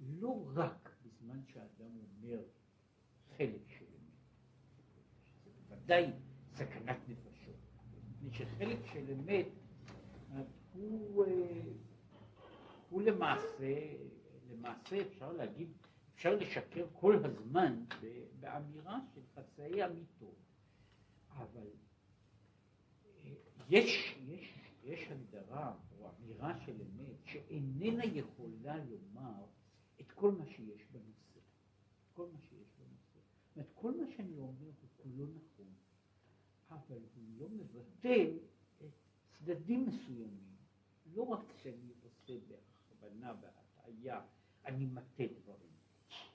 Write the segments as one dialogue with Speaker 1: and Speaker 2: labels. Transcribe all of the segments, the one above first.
Speaker 1: לא רק בזמן שאדם אומר חלק של אמת, זה ודאי סכנת נפשות, מפני שחלק של אמת הוא, אה, הוא למעשה, למעשה אפשר להגיד, אפשר לשקר כל הזמן באמירה של חצאי אמיתות, אבל אה, יש, יש, יש הגדרה או אמירה של אמת שאיננה יכולה לומר את כל מה שיש בנושא. כל מה שיש בנושא. זאת אומרת, כל מה שאני אומר הוא כולו נכון, אבל הוא לא מבטא את צדדים מסוימים. לא רק שאני עושה בהכוונה, בהטעיה, אני מטה דברים,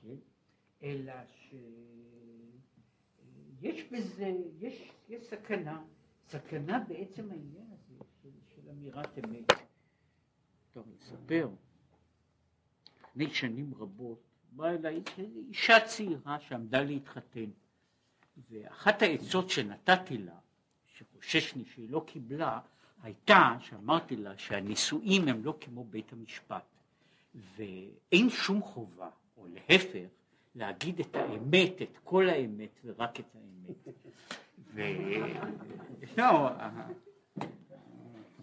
Speaker 1: כן? אלא שיש בזה, יש, יש סכנה, סכנה בעצם העניין הזה של, של אמירת אמת. טוב, לספר, לפני שנים רבות באה אליי אישה צעירה שעמדה להתחתן, ואחת העצות שנתתי לה, שחוששני שהיא לא קיבלה, הייתה שאמרתי לה שהנישואים הם לא כמו בית המשפט ואין שום חובה, או להפך, להגיד את האמת, את כל האמת ורק את האמת. ו... לא,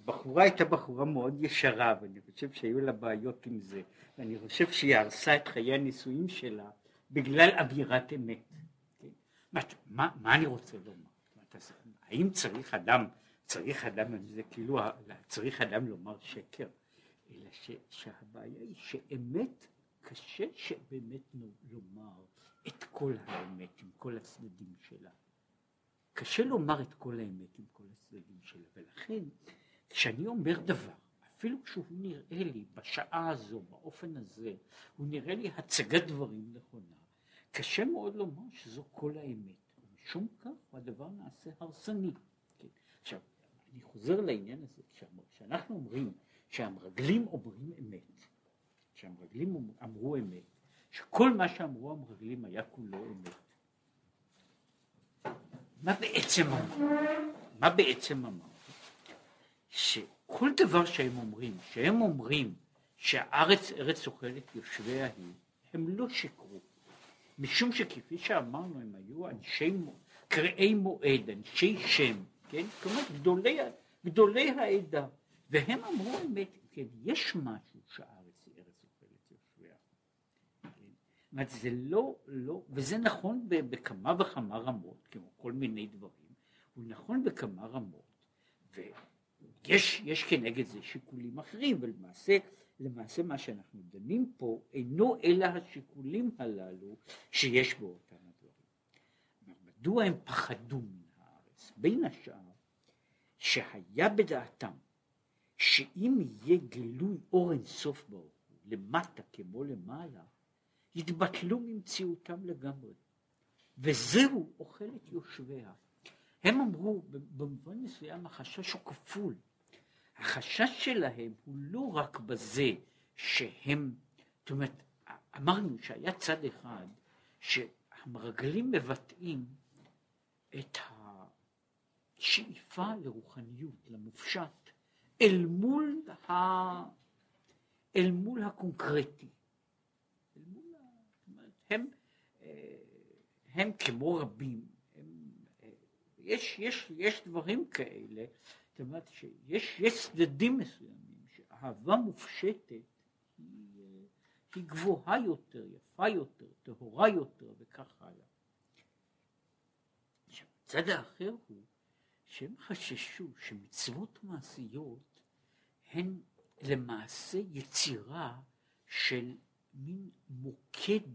Speaker 1: הבחורה הייתה בחורה מאוד ישרה ואני חושב שהיו לה בעיות עם זה ואני חושב שהיא הרסה את חיי הנישואים שלה בגלל אווירת אמת. מה, מה, מה אני רוצה לומר? האם צריך אדם צריך אדם, זה כאילו, צריך אדם לומר שקר, אלא ש, שהבעיה היא שאמת, קשה שבאמת לומר את כל האמת עם כל הצדדים שלה. קשה לומר את כל האמת עם כל הצדדים שלה, ולכן כשאני אומר דבר, אפילו כשהוא נראה לי בשעה הזו, באופן הזה, הוא נראה לי הצגת דברים נכונה, קשה מאוד לומר שזו כל האמת. ומשום כך הדבר נעשה הרסני. כן. עכשיו, אני חוזר לעניין הזה, כשאנחנו אומרים שהמרגלים אומרים אמת, שהמרגלים אמרו אמת, שכל מה שאמרו המרגלים היה כולו אמת. מה בעצם אמרו? מה בעצם אמרו? שכל דבר שהם אומרים, שהם אומרים שהארץ ארץ אוכלת יושביה היא, הם לא שקרו. משום שכפי שאמרנו הם היו אנשי קראי מועד, אנשי שם, כן? כלומר גדולי, גדולי העדה, והם אמרו אמת, כן, יש משהו שהארץ היא ארץ אוכלת יושביה. כן? זה לא, לא, וזה נכון בכמה וכמה רמות, כמו כל מיני דברים, הוא נכון בכמה רמות, ויש יש כנגד זה שיקולים אחרים, ולמעשה למעשה מה שאנחנו דנים פה אינו אלא השיקולים הללו שיש באותם הדברים. מדוע הם פחדו בין השאר שהיה בדעתם שאם יהיה גילוי אור אינסוף ברוך למטה כמו למעלה יתבטלו ממציאותם לגמרי. וזהו אוכל את יושביה. הם אמרו במובן מסוים החשש הוא כפול החשש שלהם הוא לא רק בזה שהם זאת אומרת אמרנו שהיה צד אחד שהמרגלים מבטאים את ה... שאיפה לרוחניות, למופשט, אל מול, ה... אל מול הקונקרטי. אל מול ה... הם, אה, הם כמו רבים, הם, אה, יש, יש, יש דברים כאלה, זאת אומרת שיש יש צדדים מסוימים שאהבה מופשטת היא, אה, היא גבוהה יותר, יפה יותר, טהורה יותר וכך הלאה. הצד האחר הוא שהם חששו שמצוות מעשיות הן למעשה יצירה של מין מוקד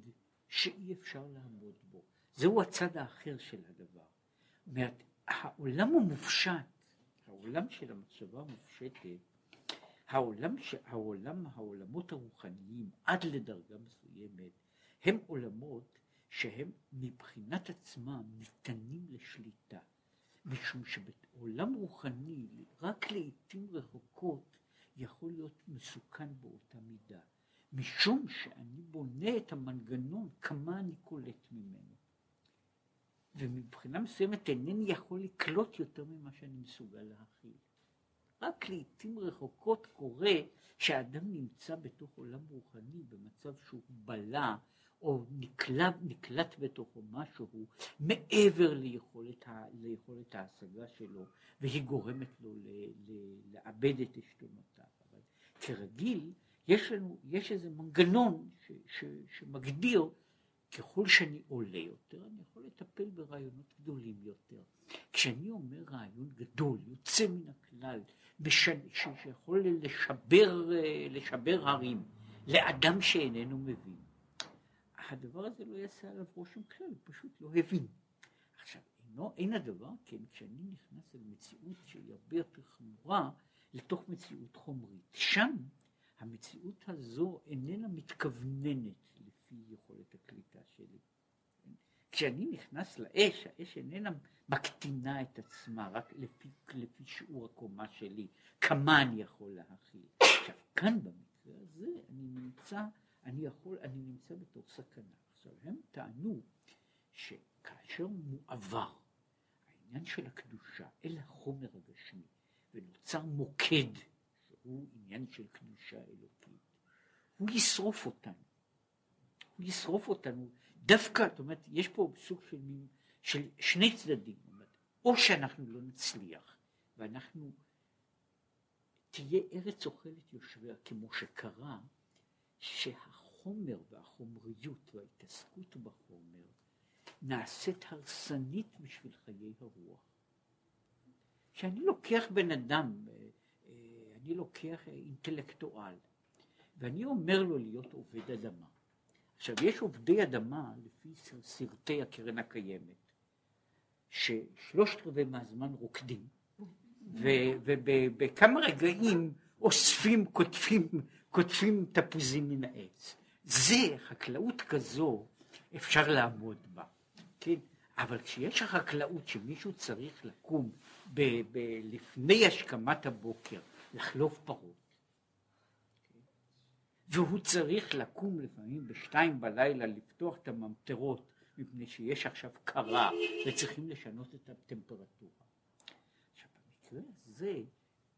Speaker 1: שאי אפשר לעמוד בו. זהו הצד האחר של הדבר. אומרת, העולם המופשט, העולם של המחשבה המופשטת, העולם, העולם, העולמות הרוחניים עד לדרגה מסוימת, הם עולמות שהם מבחינת עצמם ניתנים לשליטה. משום שבעולם רוחני רק לעיתים רחוקות יכול להיות מסוכן באותה מידה, משום שאני בונה את המנגנון כמה אני קולט ממנו. ומבחינה מסוימת אינני יכול לקלוט יותר ממה שאני מסוגל להכיל. רק לעיתים רחוקות קורה שהאדם נמצא בתוך עולם רוחני במצב שהוא בלע או נקלט, נקלט בתוכו משהו מעבר ליכולת, ה, ליכולת ההשגה שלו והיא גורמת לו ל, ל, לאבד את עשתונותיו. אבל כרגיל יש לנו, יש איזה מנגנון ש, ש, שמגדיר ככל שאני עולה יותר אני יכול לטפל ברעיונות גדולים יותר. כשאני אומר רעיון גדול, יוצא מן הכלל, בשן, שיכול לשבר, לשבר הרים לאדם שאיננו מבין, הדבר הזה לא יעשה עליו רושם כלל, הוא פשוט לא הבין. עכשיו, אינו, אין הדבר כן כשאני נכנס אל מציאות שהיא הרבה יותר חמורה לתוך מציאות חומרית. שם המציאות הזו איננה מתכווננת לפי יכולת הקליטה שלי. כשאני נכנס לאש, האש איננה מקטינה את עצמה רק לפי, לפי שיעור הקומה שלי, כמה אני יכול להכיל. עכשיו, כאן במקרה הזה אני נמצא אני יכול, אני נמצא בתוך סכנה. עכשיו, הם טענו שכאשר מועבר העניין של הקדושה אל החומר הגשמי ונוצר מוקד שהוא עניין של קדושה אלוקית, הוא ישרוף אותנו. הוא ישרוף אותנו דווקא, זאת אומרת, יש פה סוג של, של שני צדדים, אומרת, או שאנחנו לא נצליח ואנחנו, תהיה ארץ אוכלת יושביה כמו שקרה שהחומר והחומריות וההתעסקות בחומר נעשית הרסנית בשביל חיי הרוח. כשאני לוקח בן אדם, אה, אה, אני לוקח אינטלקטואל, ואני אומר לו להיות עובד אדמה. עכשיו, יש עובדי אדמה לפי סרטי הקרן הקיימת, ששלושת רבעי מהזמן רוקדים, ובכמה רגעים אוספים, קוטפים, קוטפים תפוזים מן העץ. זה, חקלאות כזו, אפשר לעמוד בה, כן? אבל כשיש החקלאות שמישהו צריך לקום ב- ב- לפני השכמת הבוקר, לחלוף פרות, והוא צריך לקום לפעמים בשתיים בלילה לפתוח את הממטרות מפני שיש עכשיו קרה וצריכים לשנות את הטמפרטורה. עכשיו במקרה הזה,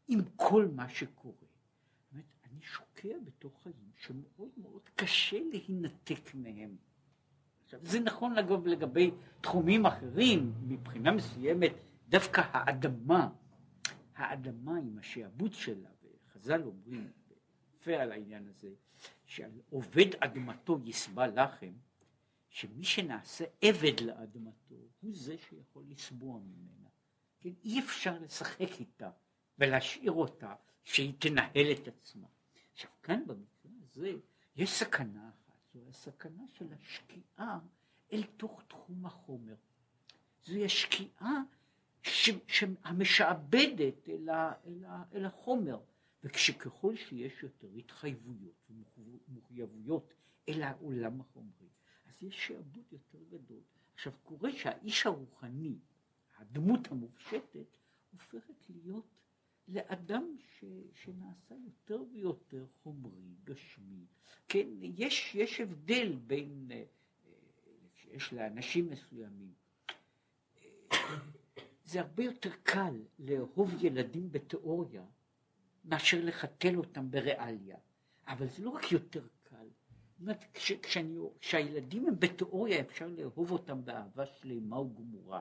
Speaker 1: עם כל מה שקורה, באמת, אני שוקע בתוך חיים שמאוד מאוד קשה להינתק מהם. עכשיו, זה נכון אגב לגבי תחומים אחרים, מבחינה מסוימת, דווקא האדמה, האדמה עם השעבוד שלה, וחז"ל אומרים, יפה על העניין הזה, שעל עובד אדמתו יסבע לחם, שמי שנעשה עבד לאדמתו הוא זה שיכול לסבוע ממנה. כן? אי אפשר לשחק איתה ולהשאיר אותה שהיא תנהל את עצמה. עכשיו כאן במקרה הזה יש סכנה אחת, זו הסכנה של השקיעה אל תוך תחום החומר. זוהי השקיעה המשעבדת אל, ה, אל, ה, אל החומר, וכשככל שיש יותר התחייבויות ומחויבויות אל העולם החומרי, אז יש שעבוד יותר גדול. עכשיו קורה שהאיש הרוחני, הדמות המופשטת, הופכת להיות לאדם ש, שנעשה יותר ויותר חומרי, גשמי. כן, יש, יש הבדל בין, אה, שיש לאנשים מסוימים, אה, זה הרבה יותר קל לאהוב ילדים בתיאוריה מאשר לחתל אותם בריאליה, אבל זה לא רק יותר קל, אומרת, כש, כשאני, כשהילדים הם בתיאוריה אפשר לאהוב אותם באהבה שלמה וגמורה,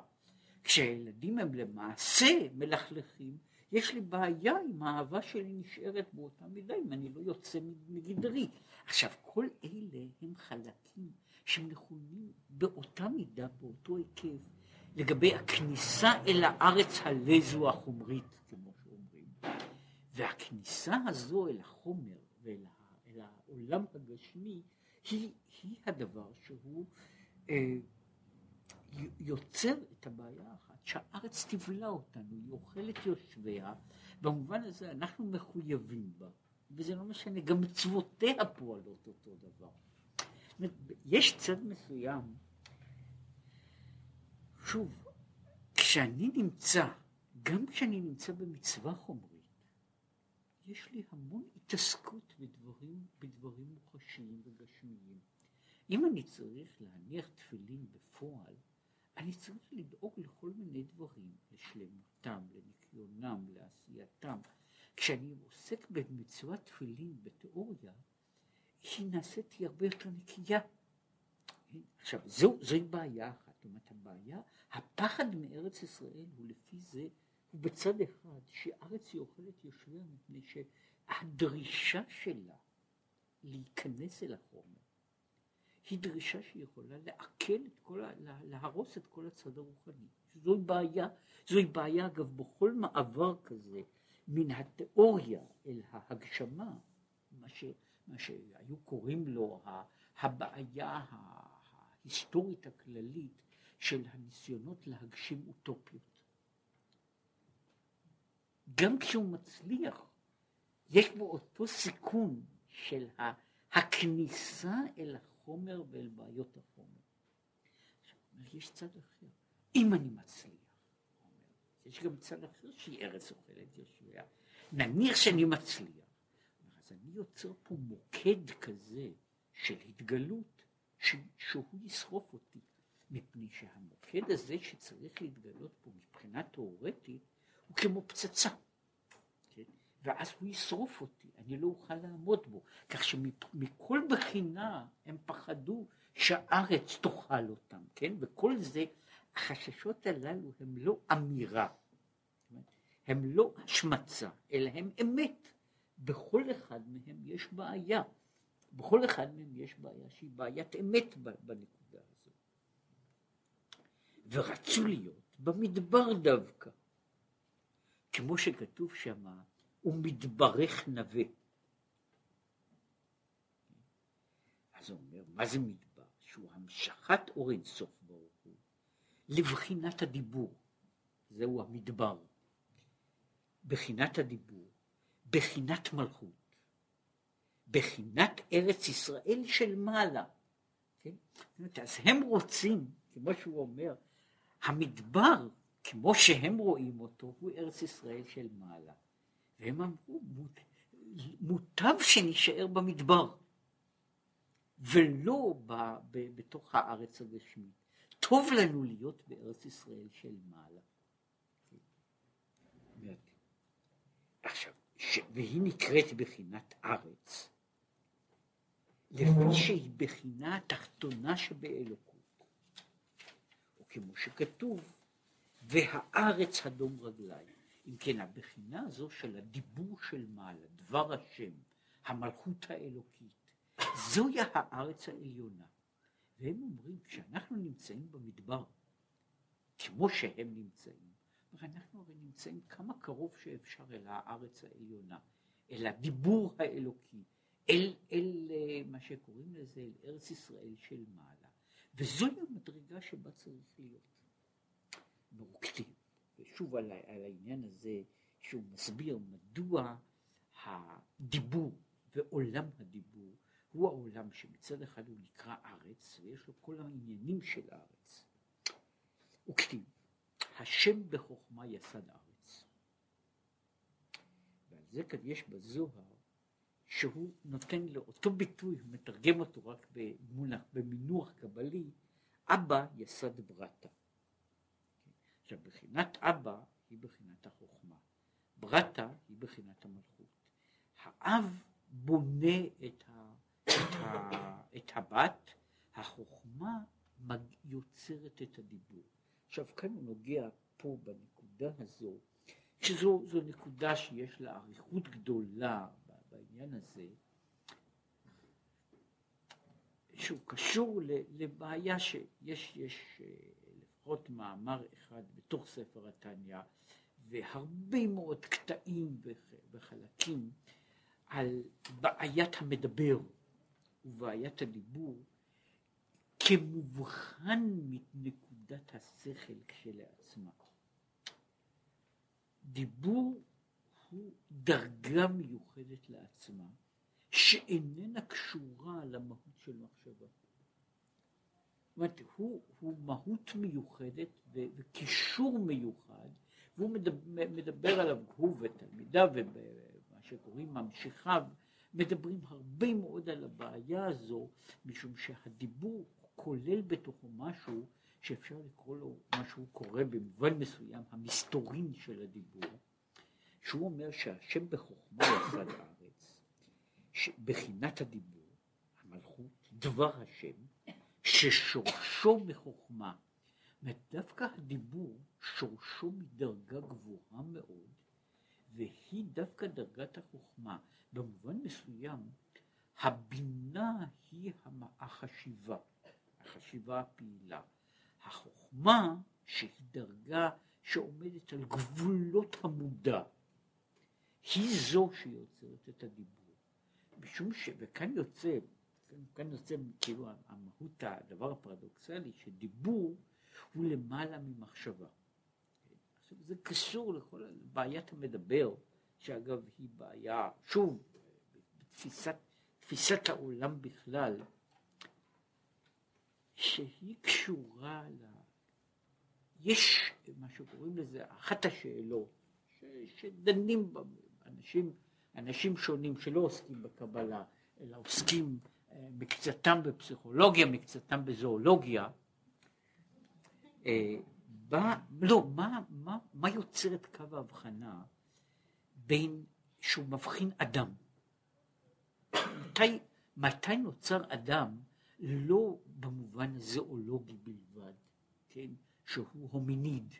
Speaker 1: כשהילדים הם למעשה מלכלכים יש לי בעיה אם האהבה שלי נשארת באותה מידה, אם אני לא יוצא מגדרי. עכשיו, כל אלה הם חלקים שהם נכונים באותה מידה, באותו היקף, לגבי הכניסה אל הארץ הלזו החומרית, כמו. והכניסה הזו אל החומר ואל העולם הגשמי, היא, היא הדבר שהוא אה, יוצר את הבעיה האחת. שהארץ תבלע אותנו, היא אוכלת יושביה, במובן הזה אנחנו מחויבים בה, וזה לא משנה, גם מצוותיה פועלות אותו דבר. יש צד מסוים, שוב, כשאני נמצא, גם כשאני נמצא במצווה חומרית, יש לי המון התעסקות בדברים, בדברים מוחשיים וגשמיים. אם אני צריך להניח תפילין בפועל, אני צריך לדאוג לכל מיני דברים, לשלמותם, לניקיונם, לעשייתם. כשאני עוסק במצוות תפילין בתיאוריה, היא נעשית היא הרבה יותר נקייה. עכשיו, זו, זוהי בעיה אחת. זאת אומרת, הבעיה, הפחד מארץ ישראל הוא לפי זה, בצד אחד, שארץ היא אוכלת יושביה מפני שהדרישה שלה להיכנס אל החומר, היא דרישה שיכולה לעכל את כל, להרוס את כל הצד הרוחני. זוהי בעיה, זוהי בעיה אגב בכל מעבר כזה מן התיאוריה אל ההגשמה, מה, ש, מה שהיו קוראים לו הבעיה ההיסטורית הכללית של הניסיונות להגשים אוטופיות. גם כשהוא מצליח, יש בו אותו סיכון של הכניסה אל החומר ואל בעיות החומר. יש צד אחר. אם אני מצליח, יש גם צד אחר שהיא ארץ אוכלת יושביה. נניח שאני מצליח, אז אני יוצר פה מוקד כזה של התגלות, ש, שהוא ישרוף אותי. מפני שהמוקד הזה שצריך להתגלות פה מבחינה תאורטית הוא כמו פצצה. כן? ואז הוא ישרוף אותי, אני לא אוכל לעמוד בו. כך שמכל בחינה הם פחדו שהארץ תאכל אותם, כן? וכל זה, החששות הללו הם לא אמירה, הם לא השמצה, אלא הם אמת. בכל אחד מהם יש בעיה. בכל אחד מהם יש בעיה שהיא בעיית אמת בנקודה הזו. ורצו להיות במדבר דווקא. כמו שכתוב שמה, הוא מתברך נווה. אז הוא אומר, מה זה מדבר? שהוא המשכת אור אינסוף ברוך הוא לבחינת הדיבור. זהו המדבר. בחינת הדיבור, בחינת מלכות, בחינת ארץ ישראל של מעלה. כן? אז הם רוצים, כמו שהוא אומר, המדבר, כמו שהם רואים אותו, הוא ארץ ישראל של מעלה. והם אמרו, מוטב שנישאר במדבר, ולא ב, ב, בתוך הארץ הגשמית. טוב לנו להיות בארץ ישראל של מעלה. עכשיו, ש... והיא נקראת בחינת ארץ, לפי שהיא בחינה התחתונה שבאלוקות. או כמו שכתוב, והארץ הדום רגליים. אם כן, הבחינה הזו של הדיבור של מעלה, דבר השם, המלכות האלוקית, זוהי הארץ העליונה. והם אומרים, כשאנחנו נמצאים במדבר, כמו שהם נמצאים, אנחנו הרי נמצאים כמה קרוב שאפשר אל הארץ העליונה, אל הדיבור האלוקי, אל, אל אה, מה שקוראים לזה, אל ארץ ישראל של מעלה. וזוהי המדרגה שבה צריך להיות. מרוקדים. ושוב על, על העניין הזה שהוא מסביר מדוע הדיבור ועולם הדיבור הוא העולם שמצד אחד הוא נקרא ארץ ויש לו כל העניינים של הארץ. וכתיב השם בחוכמה יסד ארץ. ועל זה כאן יש בזוהר שהוא נותן לו אותו ביטוי, הוא מתרגם אותו רק במונח, במינוח קבלי, אבא יסד ברטה. עכשיו בחינת אבא היא בחינת החוכמה, ברטה היא בחינת המלכות. האב בונה את, ה, את, ה, את הבת, החוכמה יוצרת את הדיבור. עכשיו כאן הוא נוגע פה בנקודה הזו, שזו נקודה שיש לה אריכות גדולה בעניין הזה, שהוא קשור לבעיה שיש יש אה, לפחות מאמר אחד בתוך ספר התניא והרבה מאוד קטעים וחלקים על בעיית המדבר ובעיית הדיבור כמובחן מנקודת השכל כשלעצמה. דיבור הוא דרגה מיוחדת לעצמה, שאיננה קשורה למהות של מחשבה. זאת אומרת, הוא, הוא מהות מיוחדת וקישור מיוחד, והוא מדבר, מדבר עליו, הוא ותלמידיו ומה שקוראים ממשיכיו, מדברים הרבה מאוד על הבעיה הזו, משום שהדיבור כולל בתוכו משהו שאפשר לקרוא לו, מה שהוא קורא במובן מסוים, המסתורין של הדיבור, שהוא אומר שהשם בחוכמה יסד הארץ, בחינת הדיבור, המלכות, דבר השם, ששורשו בחוכמה. דווקא הדיבור שורשו מדרגה גבוהה מאוד, והיא דווקא דרגת החוכמה. במובן מסוים, הבינה היא החשיבה, החשיבה הפעילה. החוכמה שהיא דרגה שעומדת על גבולות המודע, היא זו שיוצרת את הדיבור. משום ש... וכאן יוצא, כאן יוצא כאילו המהות, הדבר הפרדוקסלי, שדיבור הוא למעלה ממחשבה. עכשיו זה קשור לכל בעיית המדבר, שאגב היא בעיה, שוב, בתפיסת תפיסת העולם בכלל, שהיא קשורה ל... יש מה שקוראים לזה, אחת השאלות ש... שדנים בה אנשים, אנשים שונים שלא עוסקים בקבלה, אלא עוסקים מקצתם בפסיכולוגיה, מקצתם בזואולוגיה, אה, בא, לא, מה, מה, מה יוצר את קו ההבחנה בין שהוא מבחין אדם? מתי, מתי נוצר אדם לא במובן הזואולוגי בלבד, כן, שהוא הומיניד,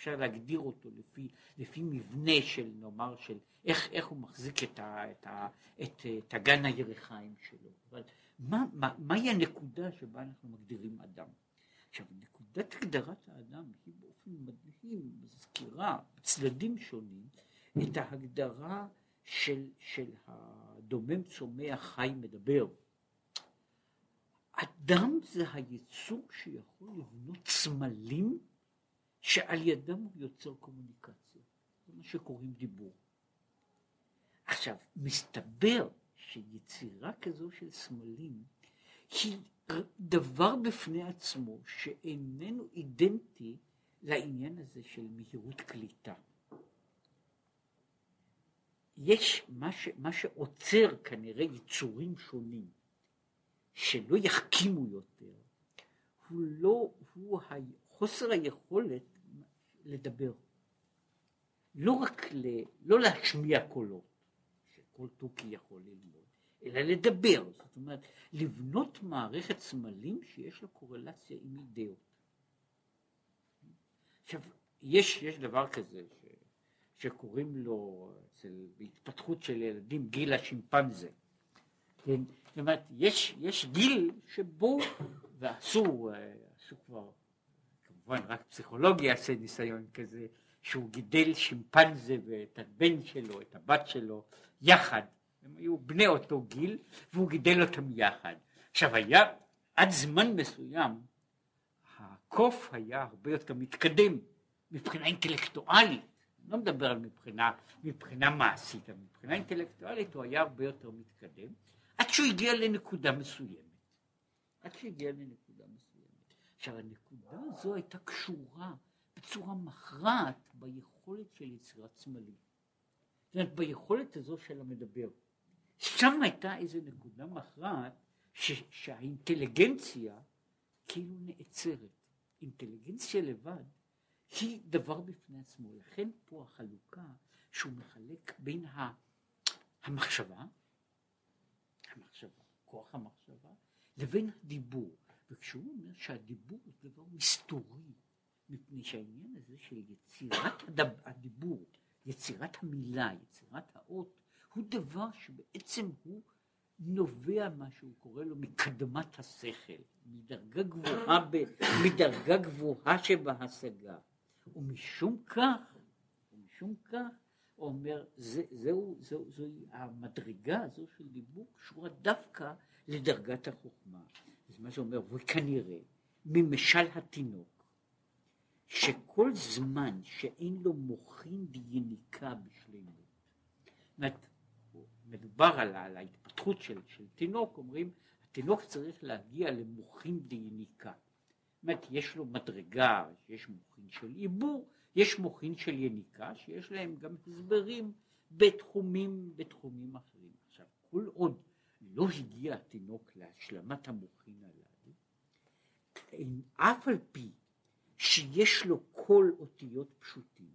Speaker 1: שאפשר להגדיר אותו לפי, לפי מבנה של, נאמר, של איך, איך הוא מחזיק את, ה, את, ה, את, את הגן הירחיים שלו, אבל מה, מה, מהי הנקודה שבה אנחנו מגדירים אדם? עכשיו, נקודת הגדרת האדם היא באופן מדהים, מזכירה בצדדים שונים את ההגדרה של, של הדומם צומח חי מדבר. אדם זה היצור שיכול לבנות סמלים שעל ידם הוא יוצר קומוניקציה. זה מה שקוראים דיבור. עכשיו, מסתבר שיצירה כזו של סמלים היא דבר בפני עצמו שאיננו אידנטי לעניין הזה של מהירות קליטה. יש מה, ש, מה שעוצר כנראה יצורים שונים שלא יחכימו יותר, הוא לא, הוא חוסר היכולת לדבר. לא רק ל, לא להשמיע קולות, שכל תוכי יכול ללמוד, אלא לדבר. זאת אומרת, לבנות מערכת סמלים שיש לה קורלציה עם אידאות. עכשיו, יש, יש דבר כזה ש, שקוראים לו אצל, בהתפתחות של ילדים גיל השימפנזה. כן? זאת אומרת, יש, יש גיל שבו, ועשו, אה, עשו כבר, כמובן רק פסיכולוגיה עשה ניסיון כזה, שהוא גידל שימפנזה ואת הבן שלו, את הבת שלו, יחד. הם היו בני אותו גיל, והוא גידל אותם יחד. עכשיו היה, עד זמן מסוים, הקוף היה הרבה יותר מתקדם מבחינה אינטלקטואלית. לא מדבר על מבחינה, מבחינה מעשית, אבל מבחינה אינטלקטואלית הוא היה הרבה יותר מתקדם, עד שהוא הגיע לנקודה מסוימת. עד שהגיע לנקודה מסוימת. עכשיו הנקודה הזו הייתה קשורה בצורה מכרעת ביכולת של יצירת סמלים. זאת אומרת ביכולת הזו של המדבר. שם הייתה איזו נקודה מכרעת שהאינטליגנציה כאילו נעצרת. אינטליגנציה לבד היא דבר בפני עצמו. לכן פה החלוקה שהוא מחלק בין המחשבה, המחשבה, כוח המחשבה, לבין הדיבור. וכשהוא אומר שהדיבור זה דבר מסתורי, מפני שהעניין הזה של יצירת הדב, הדיבור, יצירת המילה, יצירת האות, הוא דבר שבעצם הוא נובע מה שהוא קורא לו מקדמת השכל, מדרגה גבוהה, ב, מדרגה גבוהה שבהשגה. ומשום כך, ומשום כך, הוא אומר, זה, זהו, זהו, זוהי המדרגה הזו של דיבור קשורה דווקא לדרגת החוכמה. זה מה שאומר, וכנראה ממשל התינוק, שכל זמן שאין לו מוחין דייניקה בשלמות, זאת מדובר על, על ההתפתחות של, של תינוק, אומרים, התינוק צריך להגיע למוחין דייניקה. זאת אומרת, יש לו מדרגה, יש מוחין של עיבור, יש מוחין של יניקה, שיש להם גם הסברים בתחומים, בתחומים אחרים. עכשיו, כל עוד לא הגיע התינוק להשלמת המוחין הללו, אף על פי שיש לו כל אותיות פשוטים,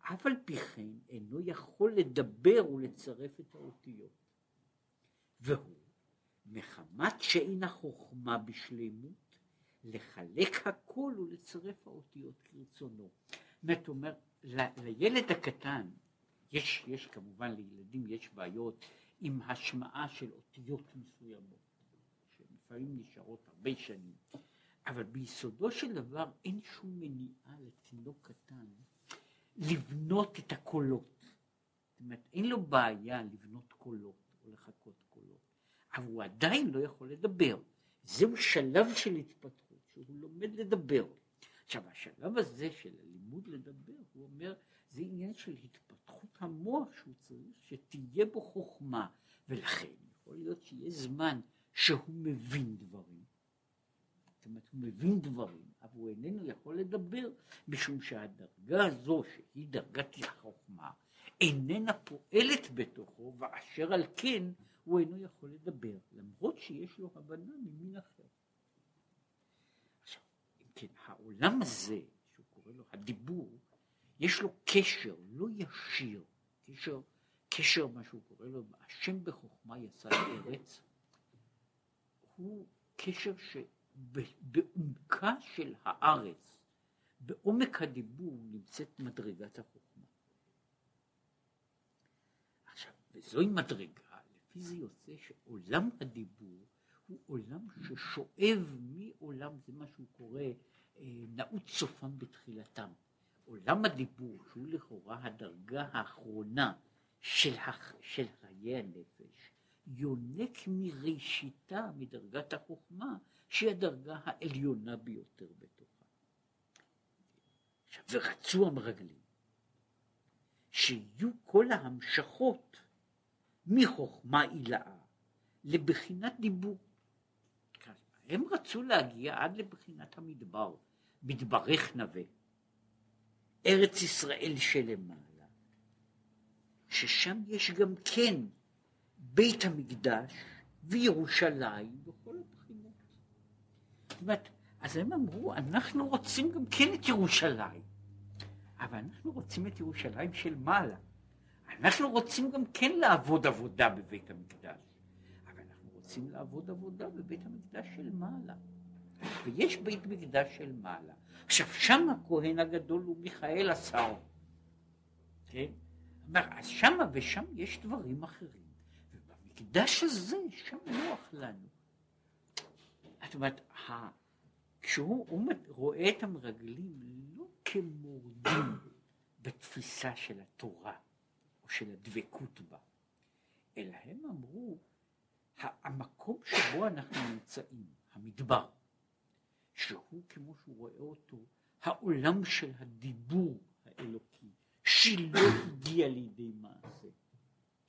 Speaker 1: אף על פי כן אינו יכול לדבר ולצרף את האותיות. והוא, מחמת שאין החוכמה בשלמות, לחלק הכל ולצרף האותיות כרצונו. זאת אומרת, לילד הקטן, יש, יש כמובן לילדים יש בעיות עם השמעה של אותיות מסוימות, שלפעמים נשארות הרבה שנים, אבל ביסודו של דבר אין שום מניעה לתינוק קטן לבנות את הקולות. זאת אומרת, אין לו בעיה לבנות קולות או לחכות קולות, אבל הוא עדיין לא יכול לדבר. זהו שלב של התפתחות, שהוא לומד לדבר. עכשיו, השלב הזה של הלימוד לדבר, הוא אומר, זה עניין של התפתחות המוח שהוא צריך שתהיה בו חוכמה, ולכן יכול להיות שיהיה זמן שהוא מבין דברים. זאת אומרת, הוא מבין דברים, אבל הוא איננו יכול לדבר, משום שהדרגה הזו, שהיא דרגת החוכמה, איננה פועלת בתוכו, ואשר על כן הוא אינו יכול לדבר, למרות שיש לו הבנה ממין אחר. עכשיו, אם כן, העולם הזה, שהוא קורא לו הדיבור, יש לו קשר לא ישיר, קשר, קשר מה שהוא קורא לו, השם בחוכמה יצא לארץ, הוא קשר שבעומקה של הארץ, בעומק הדיבור נמצאת מדרגת החוכמה. עכשיו, וזוהי מדרגה, לפי זה יוצא שעולם הדיבור הוא עולם ששואב מעולם, זה מה שהוא קורא, אה, נעוץ סופם בתחילתם. עולם הדיבור, שהוא לכאורה הדרגה האחרונה של, הח... של חיי הנפש, יונק מראשיתה, מדרגת החוכמה, שהיא הדרגה העליונה ביותר בתוכה. ורצו המרגלים שיהיו כל ההמשכות מחוכמה עילאה לבחינת דיבור. הם רצו להגיע עד לבחינת המדבר, מדברך נווה. ארץ ישראל שלמעלה, ששם יש גם כן בית המקדש וירושלים בכל הבחינות. זאת אומרת, אז הם אמרו, אנחנו רוצים גם כן את ירושלים, אבל אנחנו רוצים את ירושלים של מעלה. אנחנו רוצים גם כן לעבוד עבודה בבית המקדש, אבל אנחנו רוצים לעבוד עבודה בבית המקדש של מעלה. ויש בית מקדש של מעלה. עכשיו שם הכהן הגדול הוא מיכאל השר. כן? אז שמה ושם יש דברים אחרים. ובמקדש הזה, שם נוח לנו. זאת אומרת, כשהוא רואה את המרגלים לא כמורדים בתפיסה של התורה או של הדבקות בה, אלא הם אמרו, המקום שבו אנחנו נמצאים, המדבר, שהוא כמו שהוא רואה אותו, העולם של הדיבור האלוקי, שלא הגיע לידי מעשה,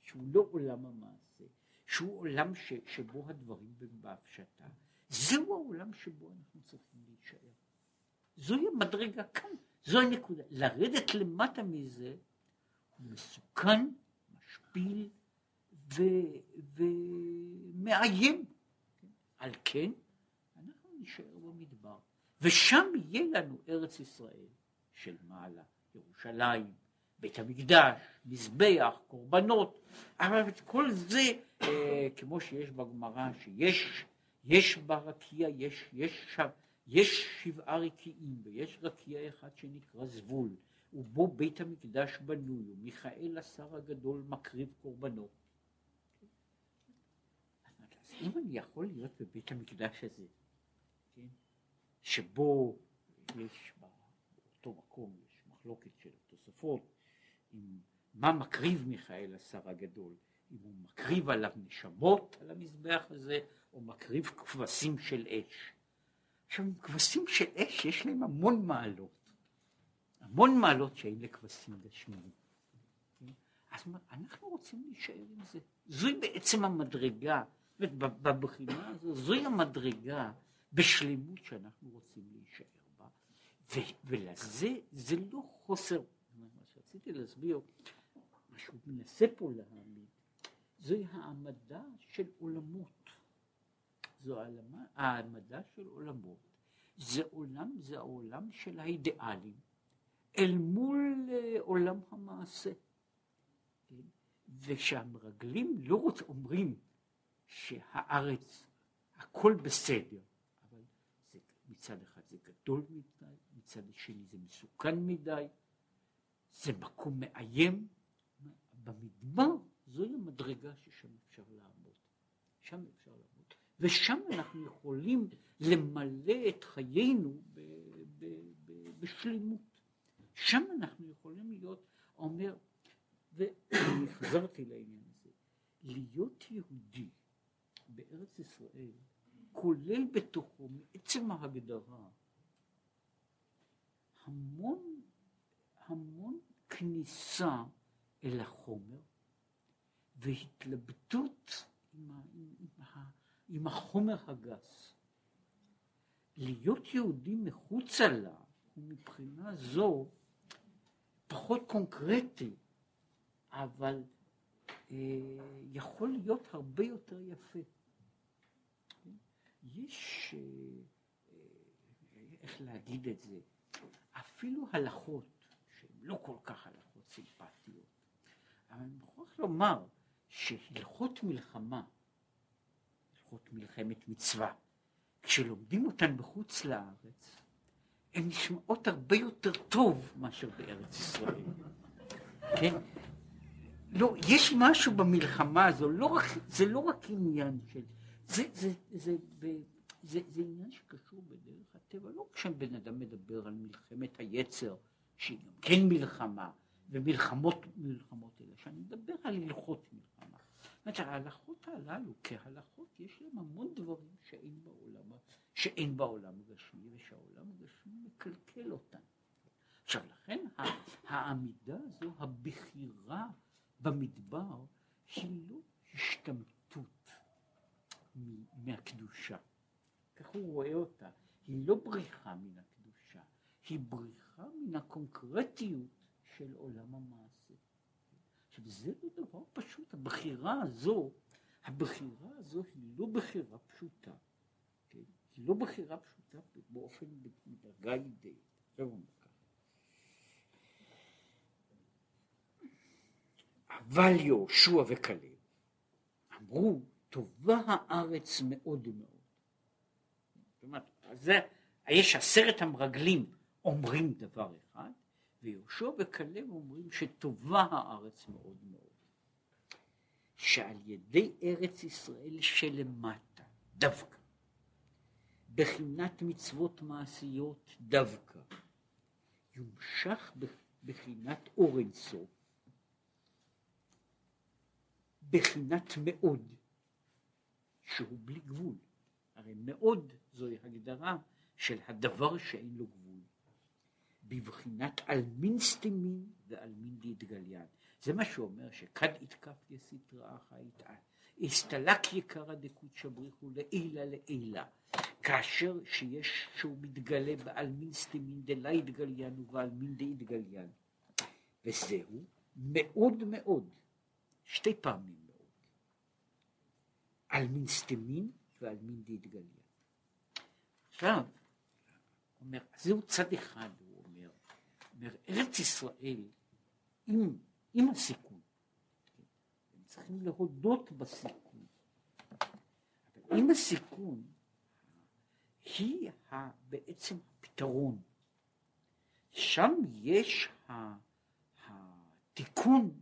Speaker 1: שהוא לא עולם המעשה, שהוא עולם ש, שבו הדברים בהפשטה, זהו העולם שבו אנחנו צריכים להישאר. זוהי המדרגה כאן, זו הנקודה. לרדת למטה מזה מסוכן, משפיל ו, ומאיים. על כן נישאר במדבר, ושם יהיה לנו ארץ ישראל של מעלה, ירושלים, בית המקדש, מזבח, קורבנות, אבל את כל זה, אה, כמו שיש בגמרא, שיש יש ברקיע, יש, יש, שב, יש שבעה רקיעים, ויש רקיע אחד שנקרא זבול, ובו בית המקדש בנוי, ומיכאל השר הגדול מקריב קורבנות. אז אם אני יכול להיות בבית המקדש הזה, כן? שבו יש באותו מקום, יש מחלוקת של תוספות, עם מה מקריב מיכאל השר הגדול, אם הוא מקריב עליו נשמות על המזבח הזה, או מקריב כבשים של אש. עכשיו, כבשים של אש יש להם המון מעלות, המון מעלות שאין לכבשים גשמיים. כן? אז אנחנו רוצים להישאר עם זה. זוהי בעצם המדרגה, בבחינה הזו, זוהי המדרגה בשלמות שאנחנו רוצים להישאר בה, ולזה זה לא חוסר, מה שרציתי להסביר, מה שהוא מנסה פה להעמיד, זוהי העמדה של עולמות, זו העלמה, העמדה של עולמות, זה עולם, זה העולם של האידיאלים, אל מול אה, עולם המעשה. כן? ושהמרגלים לא רוצ... אומרים שהארץ, הכל בסדר, מצד אחד זה גדול מדי, מצד שני זה מסוכן מדי, זה מקום מאיים. במדבר זוהי המדרגה ששם אפשר לעמוד. שם אפשר לעמוד. ושם אנחנו יכולים למלא את חיינו ב, ב, ב, בשלמות. שם אנחנו יכולים להיות, אומר, ואני חזרתי לעניין הזה, להיות יהודי בארץ ישראל כולל בתוכו מעצם ההגדרה המון המון כניסה אל החומר והתלבטות עם, עם, עם, עם החומר הגס. להיות יהודי מחוצה לה מבחינה זו פחות קונקרטי, אבל אה, יכול להיות הרבה יותר יפה. יש, אה, אה, איך להגיד את זה, אפילו הלכות שהן לא כל כך הלכות סימפטיות, אבל אני מוכרח לומר שהלכות מלחמה, הלכות מלחמת מצווה, כשלומדים אותן בחוץ לארץ, הן נשמעות הרבה יותר טוב מאשר בארץ ישראל. כן? לא, יש משהו במלחמה הזו, לא רק, זה לא רק עניין של... זה, זה, זה, זה, זה, זה עניין שקשור בדרך הטבע, לא כשבן אדם מדבר על מלחמת היצר, שהיא גם כן מלחמה, ומלחמות מלחמות אלה, שאני מדבר על הלכות מלחמה. זאת אומרת, ההלכות הללו כהלכות יש להם המון דברים שאין בעולם, שאין בעולם הגשמי, ושהעולם הגשמי מקלקל אותם. עכשיו לכן העמידה הזו, הבחירה במדבר, היא לא השתמטות מהקדושה. כך הוא רואה אותה. היא לא בריחה מן הקדושה, היא בריחה מן הקונקרטיות של עולם המעשה. עכשיו זה לא דבר פשוט, הבחירה הזו, הבחירה הזו היא לא בחירה פשוטה, כן? היא לא בחירה פשוטה באופן, בדרגה אידאית. עכשיו הוא. אבל יהושע וכלב אמרו, טובה הארץ מאוד מאוד. אומרת, זה, יש עשרת המרגלים אומרים דבר אחד, ויהושע וכלב אומרים שטובה הארץ מאוד מאוד. שעל ידי ארץ ישראל שלמטה, דווקא, בחינת מצוות מעשיות דווקא, יומשך בחינת אור אינסוף, בחינת מאוד, שהוא בלי גבול. הרי מאוד זוהי הגדרה של הדבר שאין לו גבול. בבחינת עלמין סתימין ועלמין דאתגליין. זה מה שהוא אומר, שכד אתכפיא סטרא אחרא. אסתלק יקרא דקודשא בריך הוא לעילא לעילא. כאשר שיש, שהוא מתגלה בעלמין סתימין דלא אתגליין ובעלמין דאתגליין. וזהו מאוד מאוד, שתי פעמים מאוד. עלמין סתימין ועלמין דתגליין. עכשיו, אומר, זהו צד אחד, הוא אומר, אומר ארץ ישראל עם, עם הסיכון, הם צריכים להודות בסיכון, אבל עם הסיכון היא בעצם הפתרון, שם יש התיקון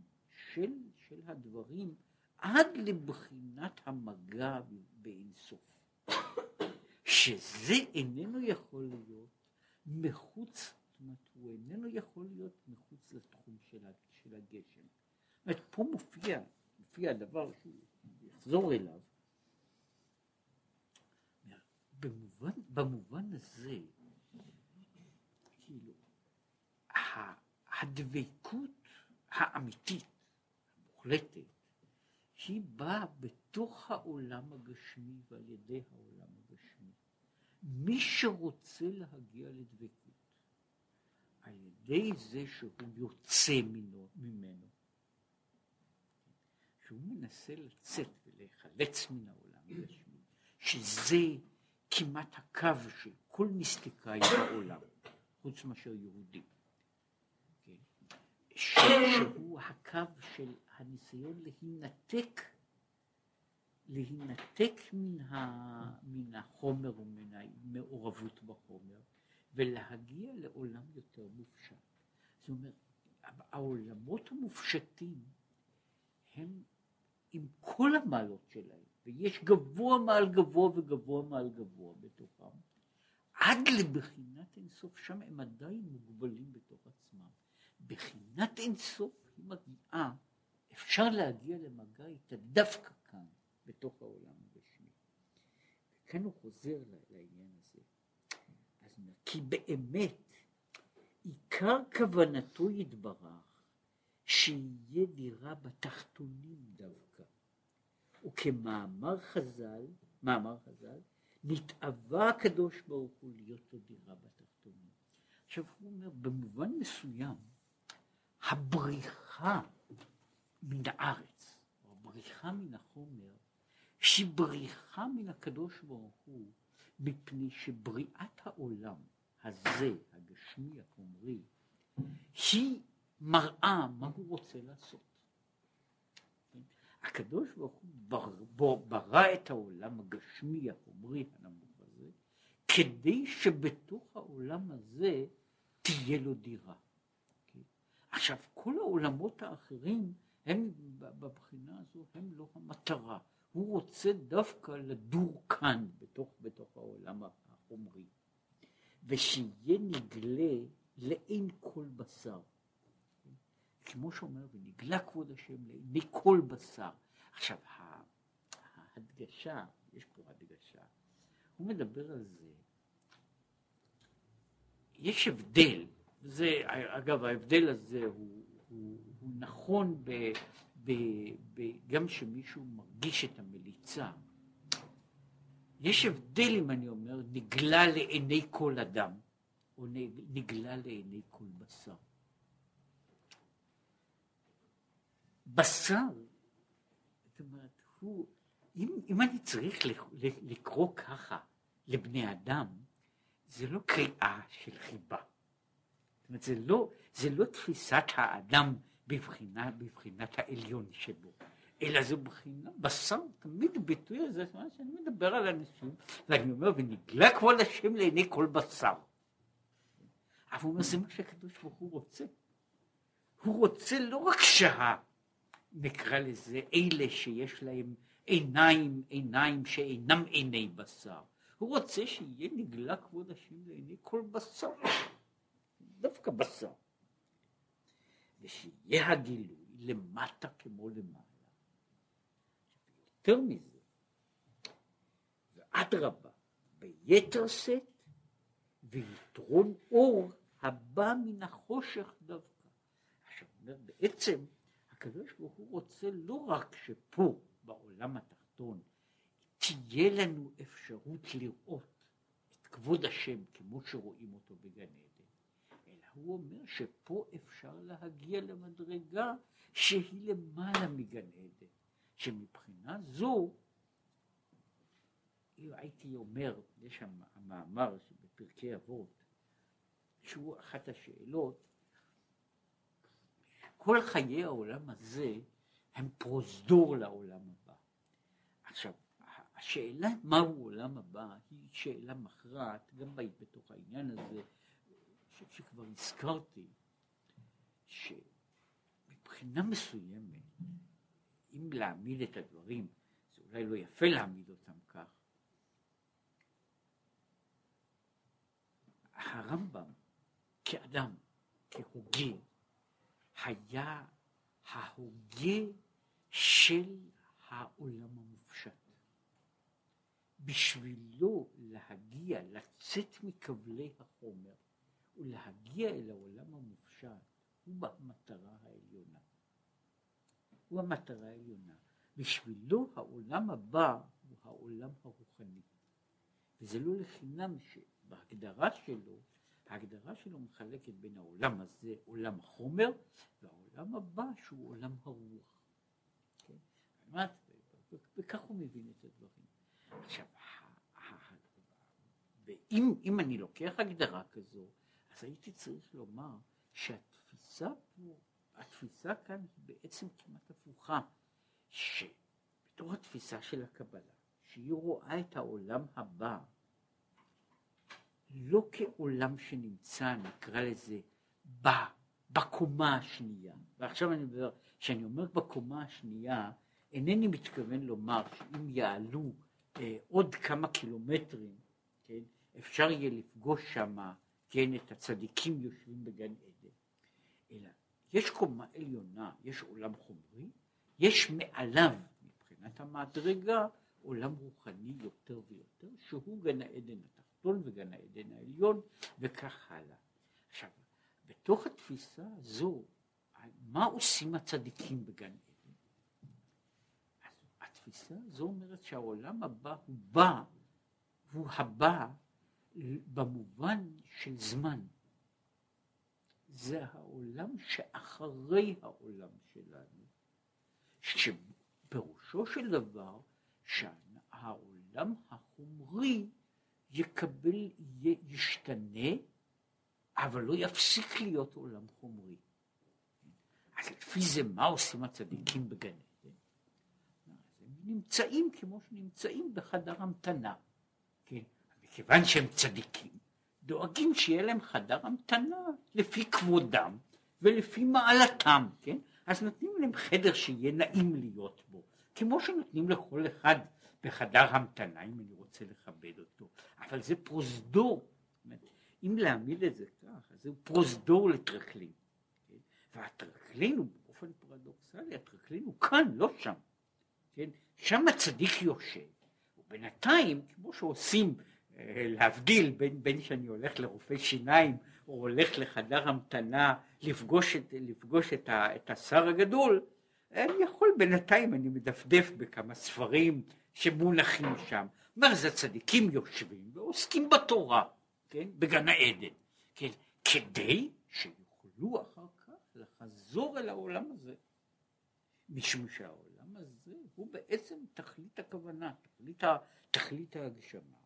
Speaker 1: של, של הדברים עד לבחינת המגע באינסוף. שזה איננו יכול להיות מחוץ, זאת אומרת, הוא איננו יכול להיות מחוץ לתחום של, של הגשם. זאת אומרת, פה מופיע, מופיע דבר שהוא יחזור אליו. במובן, במובן הזה, כאילו, הדבקות האמיתית, המוחלטת, היא באה בתוך העולם הגשמי ועל ידי העולם הגשמי. מי שרוצה להגיע לדבקות על ידי זה שהוא יוצא ממנו, ממנו שהוא מנסה לצאת ולהיחלץ מן העולם הגשמי, שזה כמעט הקו של כל מיסטיקאי בעולם, חוץ מאשר יהודי. שהוא הקו של הניסיון להינתק, להינתק מן, ה, מן החומר ומן המעורבות בחומר, ולהגיע לעולם יותר מופשט. זאת אומרת, העולמות המופשטים הם עם כל המעלות שלהם, ויש גבוה מעל גבוה וגבוה מעל גבוה בתוכם, עד לבחינת אינסוף, שם הם עדיין מוגבלים בתוך עצמם. בחינת אינסוף היא מגיעה, אפשר להגיע למגע איתה דווקא כאן, בתוך העולם הגשמי. וכאן הוא חוזר לעניין הזה. אז כי באמת, עיקר כוונתו יתברך, שיהיה דירה בתחתונים דווקא. וכמאמר חז"ל, מאמר חז"ל, נתאווה הקדוש ברוך הוא להיות לו דירה בתחתונים. עכשיו הוא אומר, במובן מסוים, הבריחה מן הארץ, או הבריחה מן החומר, שהיא בריחה מן הקדוש ברוך הוא, מפני שבריאת העולם הזה, הגשמי, החומרי, היא מראה מה הוא רוצה לעשות. הקדוש ברוך הוא בר, ברא את העולם הגשמי, החומרי, הנמוך הזה, כדי שבתוך העולם הזה תהיה לו דירה. עכשיו, כל העולמות האחרים, הם בבחינה הזו, הם לא המטרה. הוא רוצה דווקא לדור כאן, בתוך, בתוך העולם החומרי, ושיהיה נגלה לעין כל בשר. כמו שאומר, ונגלה כבוד השם לעיני כל בשר. עכשיו, ההדגשה, יש פה הדגשה, הוא מדבר על זה, יש הבדל זה, אגב, ההבדל הזה הוא, הוא, הוא נכון ב, ב, ב, גם כשמישהו מרגיש את המליצה. יש הבדל, אם אני אומר, נגלה לעיני כל אדם, או נגלה לעיני כל בשר. בשר, זאת אומרת, הוא, אם, אם אני צריך לקרוא ככה לבני אדם, זה לא קריאה של חיבה. אומרת, זה לא, זה לא תפיסת האדם בבחינה, בבחינת העליון שבו, אלא זו בחינה, בשר, תמיד ביטוי הזה, שאני מדבר על אנשים, ואני אומר, ונגלה כבוד השם לעיני כל בשר. אבל הוא אומר, זה מה שהקדוש ברוך הוא רוצה. הוא רוצה לא רק שה... נקרא לזה, אלה שיש להם עיניים, עיניים שאינם עיני בשר. הוא רוצה שיהיה נגלה כבוד השם לעיני כל בשר. דווקא בשר. ושיהיה הגילוי למטה כמו למעלה. יותר מזה, ואדרבה, ביתר שאת ויתרון אור הבא מן החושך דווקא. עכשיו אומר בעצם הקדוש ברוך הוא רוצה לא רק שפה בעולם התחתון תהיה לנו אפשרות לראות את כבוד השם כמו שרואים אותו בגן עדן, הוא אומר שפה אפשר להגיע למדרגה שהיא למעלה מגן עדן, שמבחינה זו, הייתי אומר, יש שם המאמר בפרקי אבות, שהוא אחת השאלות, כל חיי העולם הזה הם פרוזדור לעולם הבא. עכשיו, השאלה מהו עולם הבא היא שאלה מכרעת גם בתוך העניין הזה חושב שכבר הזכרתי שמבחינה מסוימת, אם להעמיד את הדברים, זה אולי לא יפה להעמיד אותם כך, הרמב"ם כאדם, כהוגה, היה ההוגה של העולם המופשט. בשבילו להגיע, לצאת מכבלי החומר, ולהגיע אל העולם המופשט הוא המטרה העליונה. הוא המטרה העליונה. בשבילו העולם הבא הוא העולם הרוחני. וזה לא לחינם שבהגדרה שלו, ההגדרה שלו מחלקת בין העולם הזה, עולם החומר, והעולם הבא שהוא עולם הרוח. כן? וכך הוא מבין את הדברים. עכשיו, ואם אני לוקח הגדרה כזו, אז הייתי צריך לומר שהתפיסה פה התפיסה כאן היא בעצם כמעט הפוכה, שבתור התפיסה של הקבלה, שהיא רואה את העולם הבא לא כעולם שנמצא, נקרא לזה, ב, בקומה השנייה. ועכשיו אני מדבר, כשאני אומר בקומה השנייה, אינני מתכוון לומר שאם יעלו אה, עוד כמה קילומטרים, כן, אפשר יהיה לפגוש שם, כן, את הצדיקים יושבים בגן עדן. אלא יש קומה עליונה, יש עולם חומרי, יש מעליו, מבחינת המדרגה, עולם רוחני יותר ויותר, שהוא גן העדן התחתון וגן העדן העליון, וכך הלאה. עכשיו, בתוך התפיסה הזו, מה עושים הצדיקים בגן עדן? התפיסה הזו אומרת שהעולם הבא הוא בא, הוא הבא במובן של זמן. זה העולם שאחרי העולם שלנו, שפירושו של דבר שהעולם החומרי יקבל, ישתנה, אבל לא יפסיק להיות עולם חומרי. אז לפי זה מה עושים הצדיקים בגן עדן? הם נמצאים כמו שנמצאים בחדר המתנה. מכיוון שהם צדיקים, דואגים שיהיה להם חדר המתנה לפי כבודם ולפי מעלתם, כן? אז נותנים להם חדר שיהיה נעים להיות בו, כמו שנותנים לכל אחד בחדר המתנה, אם אני רוצה לכבד אותו, אבל זה פרוזדור, אם להעמיד את זה כך, אז זהו פרוזדור לטרקלין, כן? והטרקלין הוא באופן פרדוקסלי, הטרקלין הוא כאן, לא שם, כן? שם הצדיק יושב, ובינתיים, כמו שעושים להבדיל בין, בין שאני הולך לרופא שיניים או הולך לחדר המתנה לפגוש את, לפגוש את, ה, את השר הגדול, אני יכול בינתיים, אני מדפדף בכמה ספרים שמונחים שם. אומר, זה צדיקים יושבים ועוסקים בתורה, כן, בגן העדן, כן, כדי שיוכלו אחר כך לחזור אל העולם הזה. משום שהעולם הזה הוא בעצם תכלית הכוונה, תכלית, תכלית ההגשמה.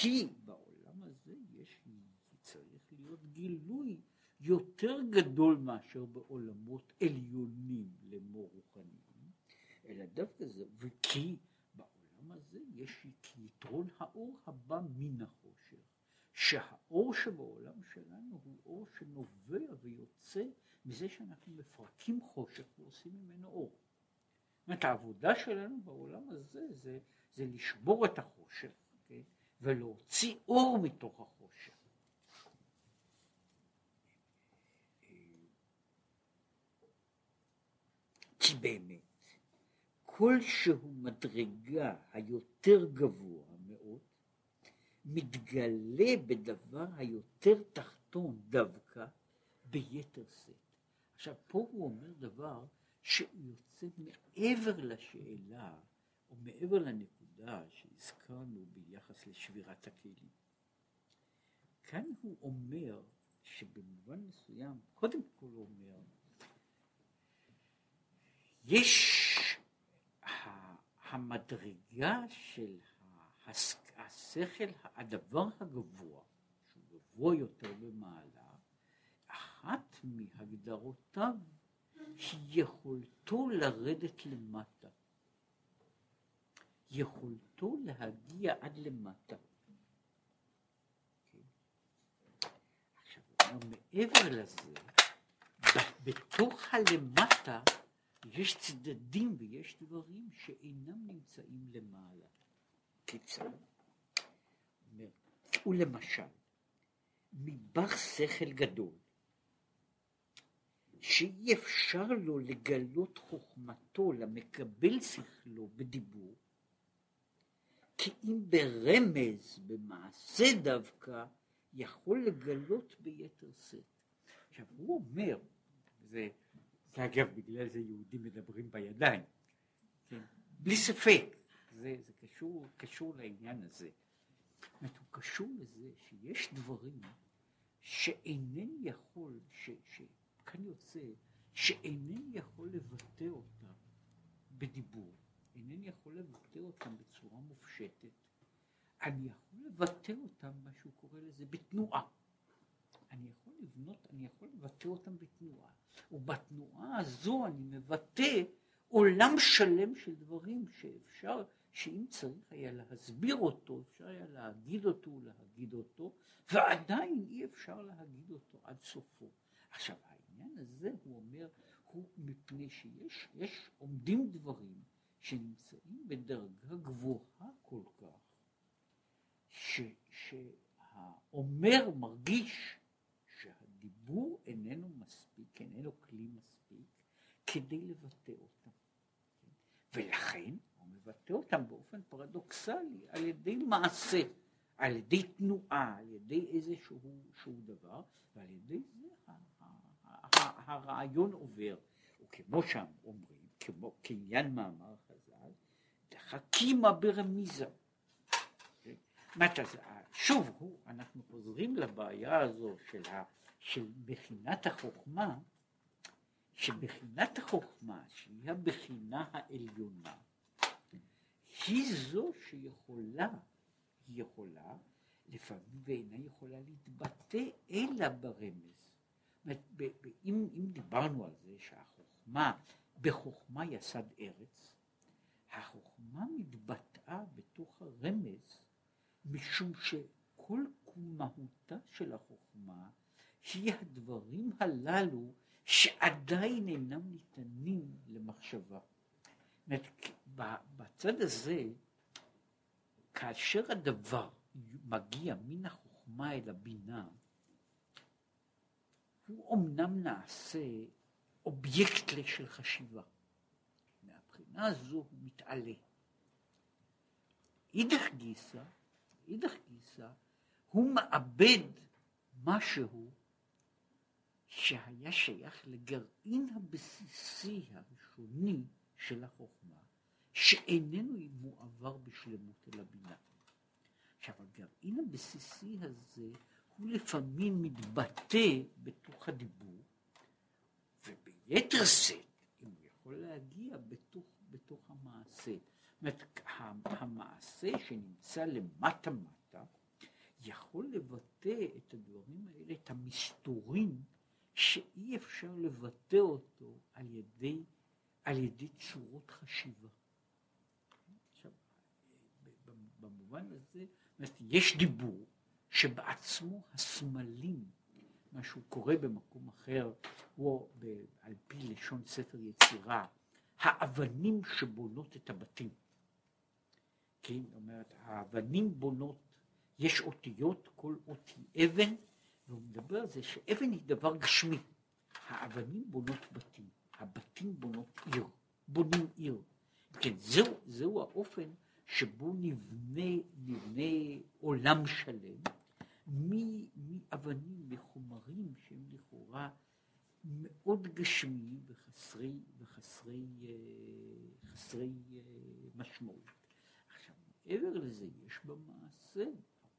Speaker 1: כי בעולם הזה יש, צריך להיות גילוי יותר גדול מאשר בעולמות עליונים לאמור רוחניים, אלא דווקא זה, וכי בעולם הזה יש יתרון האור הבא מן החושך, שהאור שבעולם שלנו הוא אור שנובע ויוצא מזה שאנחנו מפרקים חושך ועושים ממנו אור. זאת אומרת העבודה שלנו בעולם הזה זה, זה לשבור את החושך ולהוציא אור מתוך החושך. כי באמת, כלשהו מדרגה היותר גבוה מאוד, מתגלה בדבר היותר תחתון דווקא ביתר שאת. עכשיו, פה הוא אומר דבר שהוא יוצא מעבר לשאלה, או מעבר לנקודה. הנקודה שהזכרנו ביחס לשבירת הכלים. כאן הוא אומר שבמובן מסוים, קודם כל הוא אומר, יש המדרגה של השכל, הדבר הגבוה, שהוא גבוה יותר במעלה, אחת מהגדרותיו היא יכולתו לרדת למטה. יכולתו להגיע עד למטה. עכשיו, מעבר לזה, בתוך הלמטה יש צדדים ויש דברים שאינם נמצאים למעלה. כיצד? ולמשל, מבר שכל גדול, שאי אפשר לו לגלות חוכמתו למקבל שכלו בדיבור, אם ברמז, במעשה דווקא, יכול לגלות ביתר שאת. עכשיו הוא אומר, זה, זה אגב בגלל זה יהודים מדברים בידיים, כן? בלי ספק, זה, זה קשור, קשור לעניין הזה. זאת הוא קשור לזה שיש דברים שאינני יכול, ש, שכאן יוצא, שאינני יכול לבטא אותם בדיבור. אינני יכול לבטא אותם בצורה מופשטת, אני יכול לבטא אותם, מה שהוא קורא לזה, בתנועה. אני יכול לבנות, אני יכול לבטא אותם בתנועה, ובתנועה הזו אני מבטא עולם שלם של דברים שאפשר, שאם צריך היה להסביר אותו, אפשר היה להגיד אותו, להגיד אותו, ועדיין אי אפשר להגיד אותו עד סופו. עכשיו העניין הזה הוא אומר, הוא מפני שיש, יש, עומדים דברים שנמצאים בדרגה גבוהה כל כך, ש, שהאומר מרגיש שהדיבור איננו מספיק, איננו כלי מספיק, כדי לבטא אותם. ולכן הוא מבטא אותם באופן פרדוקסלי על ידי מעשה, על ידי תנועה, על ידי איזשהו דבר, ועל ידי זה הרעיון עובר. וכמו שם אומרים, כמו כעניין מאמר חז"ל, דחקימה ברמיזה. שוב, אנחנו חוזרים לבעיה הזו של, ה, של בחינת החוכמה, שבחינת החוכמה, שהיא הבחינה העליונה, היא זו שיכולה, היא יכולה, לפעמים ואינה יכולה להתבטא אלא ברמז. אם, אם דיברנו על זה שהחוכמה, בחוכמה יסד ארץ, החוכמה מתבטאה בתוך הרמז משום שכל מהותה של החוכמה היא הדברים הללו שעדיין אינם ניתנים למחשבה. בצד הזה, כאשר הדבר מגיע מן החוכמה אל הבינה, הוא אמנם נעשה אובייקט של חשיבה. מהבחינה הזו הוא מתעלה. אידך גיסא, אידך גיסא, הוא מאבד משהו שהיה שייך לגרעין הבסיסי הראשוני של החוכמה, שאיננו מועבר בשלמות אל הבינה. עכשיו, הגרעין הבסיסי הזה הוא לפעמים מתבטא בתוך הדיבור, וביתר שאת, אם הוא יכול להגיע בתוך, בתוך המעשה. זאת אומרת, המעשה שנמצא למטה מטה, יכול לבטא את הדברים האלה, את המסתורים, שאי אפשר לבטא אותו על ידי, על ידי צורות חשיבה. עכשיו, במובן הזה, יש דיבור, שבעצמו הסמלים, מה שהוא קורא במקום אחר, הוא על פי לשון ספר יצירה, האבנים שבונות את הבתים. כן, אומרת, האבנים בונות, יש אותיות, כל אות היא אבן, והוא מדבר על זה שאבן היא דבר גשמי. האבנים בונות בתים, הבתים בונות עיר, בונים עיר. כן, זהו, זהו האופן שבו נבנה, נבנה עולם שלם, מאבנים, מחומרים שהם לכאורה מאוד גשמיים וחסרי, וחסרי אה, חסרי אה, משמעות. עכשיו, מעבר לזה, יש במעשה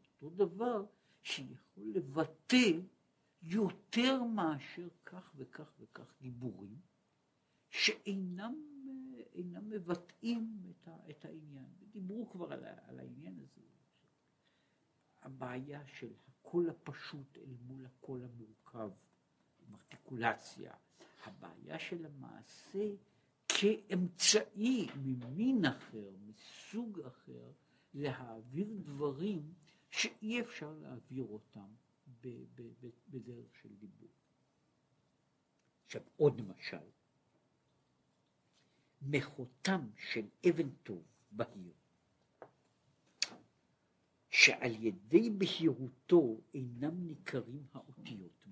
Speaker 1: אותו דבר שיכול לבטא יותר מאשר כך וכך וכך דיבורים, שאינם אינם מבטאים את, ה, את העניין. דיברו כבר על, על העניין הזה. הבעיה של הקול הפשוט אל מול הקול המורכב, עם ארטיקולציה, הבעיה של המעשה כאמצעי ממין אחר, מסוג אחר, להעביר דברים שאי אפשר להעביר אותם בדרך של דיבור. עכשיו עוד משל, מחותם של אבן טוב בהיר, שעל ידי בהירותו אינם ניכרים האותיות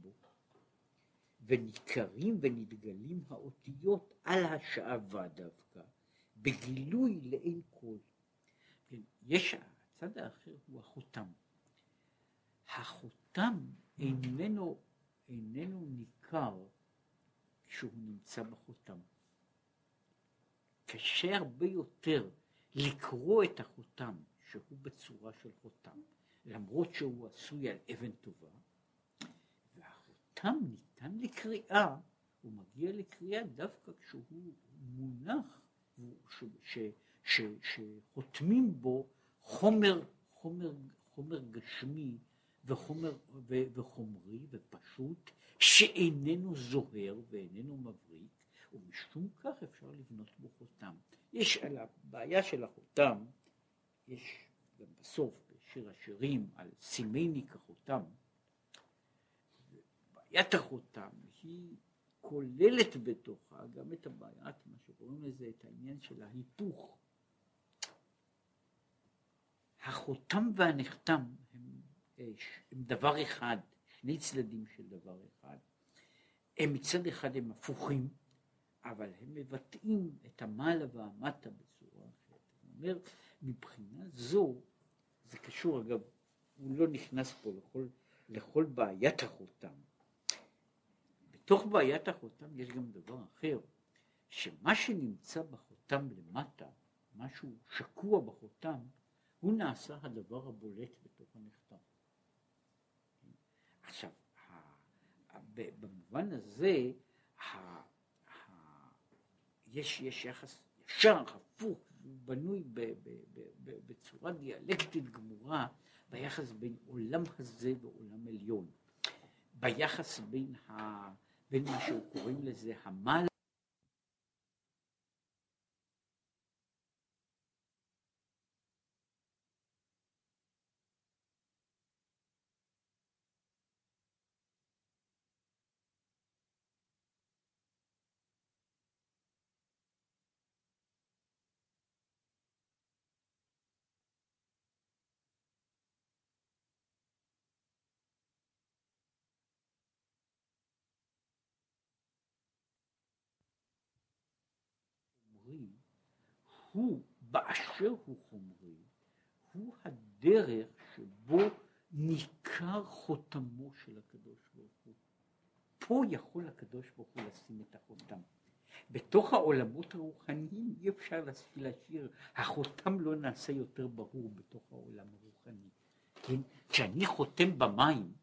Speaker 1: וניכרים ונתגלים האותיות על השעבה דווקא, בגילוי לאין כל. כן, יש, הצד האחר הוא החותם. החותם איננו, איננו ניכר כשהוא נמצא בחותם. קשה הרבה יותר לקרוא את החותם שהוא בצורה של חותם, למרות שהוא עשוי על אבן טובה, והחותם ניתן לקריאה, הוא מגיע לקריאה דווקא כשהוא מונח, ש, ש, ש, שחותמים בו חומר, חומר, חומר גשמי וחומר, ו, וחומרי ופשוט, שאיננו זוהר ואיננו מבריק, ומשום כך אפשר לבנות בו חותם. יש על הבעיה של החותם, יש גם בסוף בשיר השירים על סימני כחותם. בעיית החותם היא כוללת בתוכה גם את הבעיית, מה שקוראים לזה, את העניין של ההיפוך. החותם והנחתם הם, הם דבר אחד, שני צדדים של דבר אחד. הם מצד אחד הם הפוכים, אבל הם מבטאים את המעלה והמטה בצורה אחרת. זאת אומרת, מבחינה זו, זה קשור, אגב, הוא לא נכנס פה לכל, לכל בעיית החותם. בתוך בעיית החותם יש גם דבר אחר, שמה שנמצא בחותם למטה, משהו שקוע בחותם, הוא נעשה הדבר הבולט בתוך הנכתב. עכשיו, במובן הזה, יש, יש יחס ישר, הפוך, בנוי ב, ב, ב, ב, בצורה דיאלקטית גמורה ביחס בין עולם הזה ועולם עליון. ביחס בין, ה, בין מה שהוא קוראים לזה המעלה חומרי, הוא באשר הוא חומרי, הוא הדרך שבו ניכר חותמו של הקדוש ברוך הוא. פה יכול הקדוש ברוך הוא לשים את החותם. בתוך העולמות הרוחניים אי אפשר להשאיר, החותם לא נעשה יותר ברור בתוך העולם הרוחני. כן? כשאני חותם במים,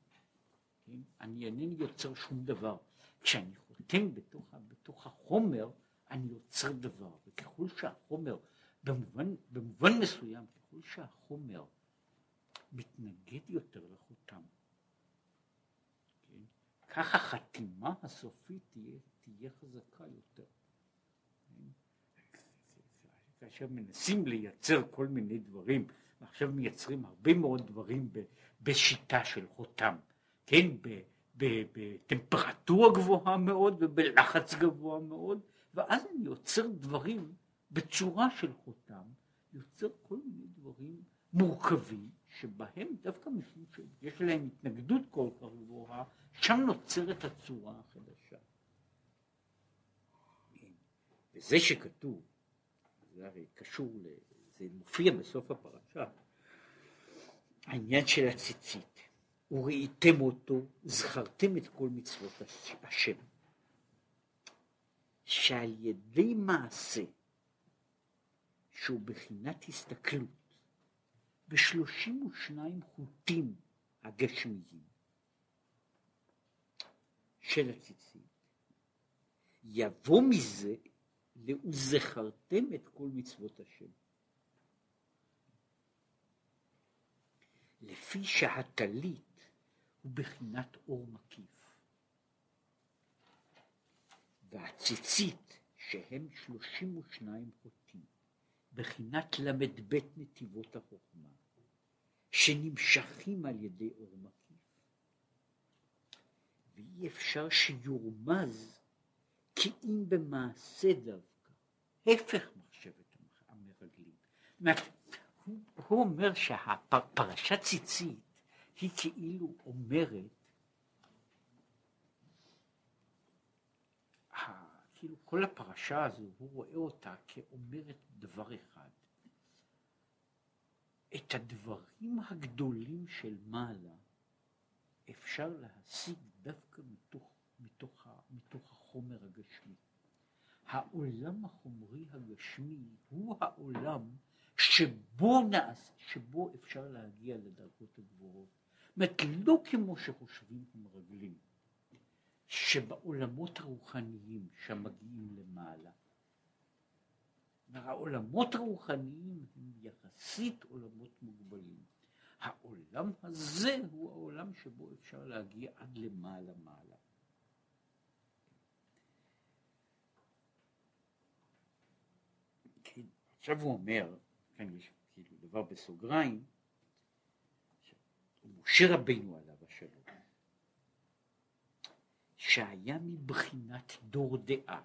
Speaker 1: כן? אני אינני יוצר שום דבר. כשאני חותם בתוך, בתוך החומר, אני יוצר דבר, וככל שהחומר, במובן, במובן מסוים, ככל שהחומר מתנגד יותר לחותם, כן? כך החתימה הסופית תהיה, תהיה חזקה יותר. כן? כאשר מנסים לייצר כל מיני דברים, ועכשיו מייצרים הרבה מאוד דברים ב, בשיטה של חותם, כן, בטמפרטורה גבוהה מאוד ובלחץ גבוה מאוד, ואז אני יוצר דברים בצורה של חותם, יוצר כל מיני דברים מורכבים, שבהם דווקא משום שיש להם התנגדות כל כך גבוהה, שם נוצרת הצורה החדשה. וזה שכתוב, זה הרי קשור, זה מופיע בסוף הפרשה, העניין של הציצית, וראיתם אותו, זכרתם את כל מצוות השם. שעל ידי מעשה שהוא בחינת הסתכלות בשלושים ושניים חוטים הגשמיים של הציצית, יבוא מזה ל"וזכרתם את כל מצוות השם". לפי שהטלית הוא בחינת אור מקיף. והציצית שהם שלושים ושניים חוטים, בחינת ל"ב נתיבות החוכמה, שנמשכים על ידי אור מקיף. ואי אפשר שיורמז כי אם במעשה דווקא, הפך מחשבת המרגלים. הוא, הוא אומר שהפרשת ציצית היא כאילו אומרת כאילו כל הפרשה הזו, הוא רואה אותה כאומרת דבר אחד. את הדברים הגדולים של מעלה אפשר להשיג דווקא מתוך, מתוך, מתוך החומר הגשמי. העולם החומרי הגשמי הוא העולם שבו, נעש, שבו אפשר להגיע לדרגות הגבוהות. זאת אומרת, לא כמו שחושבים המרגלים. שבעולמות הרוחניים שם מגיעים למעלה. העולמות הרוחניים הם יחסית עולמות מוגבלים. העולם הזה הוא העולם עולם שבו אפשר להגיע עד למעלה מעלה. כן, עכשיו הוא אומר, כאן יש כאילו דבר בסוגריים, משה רבינו עליו השלום, שהיה מבחינת דור דעה,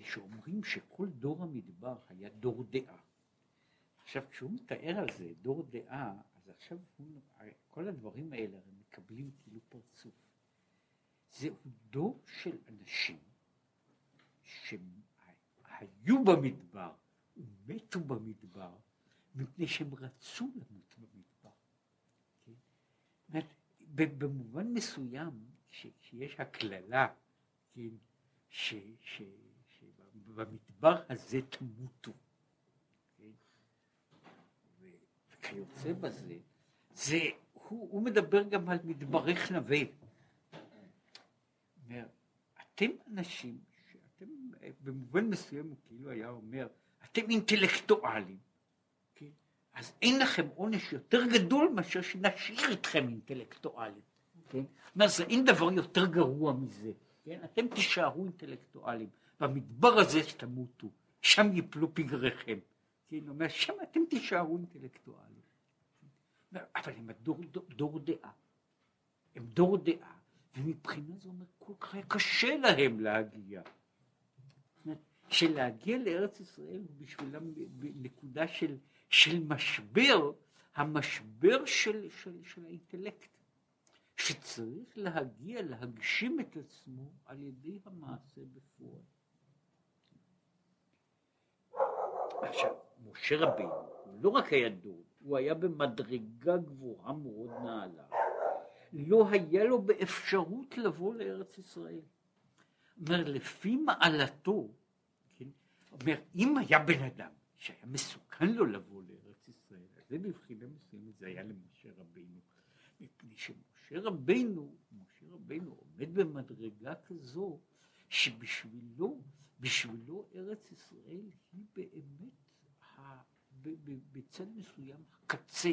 Speaker 1: שאומרים שכל דור המדבר היה דור דעה. עכשיו כשהוא מתאר על זה דור דעה, אז עכשיו הוא, כל הדברים האלה הרי מקבלים כאילו פרצוף. זהו דור של אנשים שהיו במדבר ומתו במדבר מפני שהם רצו למות במדבר. כן? במובן מסוים, שיש הקללה, כן, ש, ש, שבמדבר הזה תמותו, כן? וכיוצא בזה, זה, הוא, הוא מדבר גם על מדברך נווה. אומר, אתם אנשים שאתם, במובן מסוים הוא כאילו היה אומר, אתם אינטלקטואלים, כן? אז אין לכם עונש יותר גדול מאשר שנשאיר אתכם אינטלקטואלים. כן? זה, אין דבר יותר גרוע מזה. כן? אתם תישארו אינטלקטואלים. במדבר הזה שתמותו, שם יפלו פגריכם. כן? אומר, שם אתם תישארו אינטלקטואלים. אבל הם הדור, דור, דור דעה. הם דור דעה, ומבחינה זו אומר, כל כך היה קשה להם להגיע. שלהגיע לארץ ישראל הוא בשבילם נקודה של, של משבר, המשבר של, של, של האינטלקט, שצריך להגיע, להגשים את עצמו על ידי המעשה בפועל. עכשיו, משה רבינו, הוא לא רק היה דוד, הוא היה במדרגה גבוהה מאוד נעלה. לא היה לו באפשרות לבוא לארץ ישראל. אומר, לפי מעלתו, אומר, אם היה בן אדם שהיה מסוכן לו לבוא לארץ ישראל, זה מבחינה מסוימת זה היה למשה רבינו. מפני שמשה רבינו, משה רבינו עומד במדרגה כזו, שבשבילו, בשבילו ארץ ישראל היא באמת ה, ב, ב, בצד מסוים הקצה.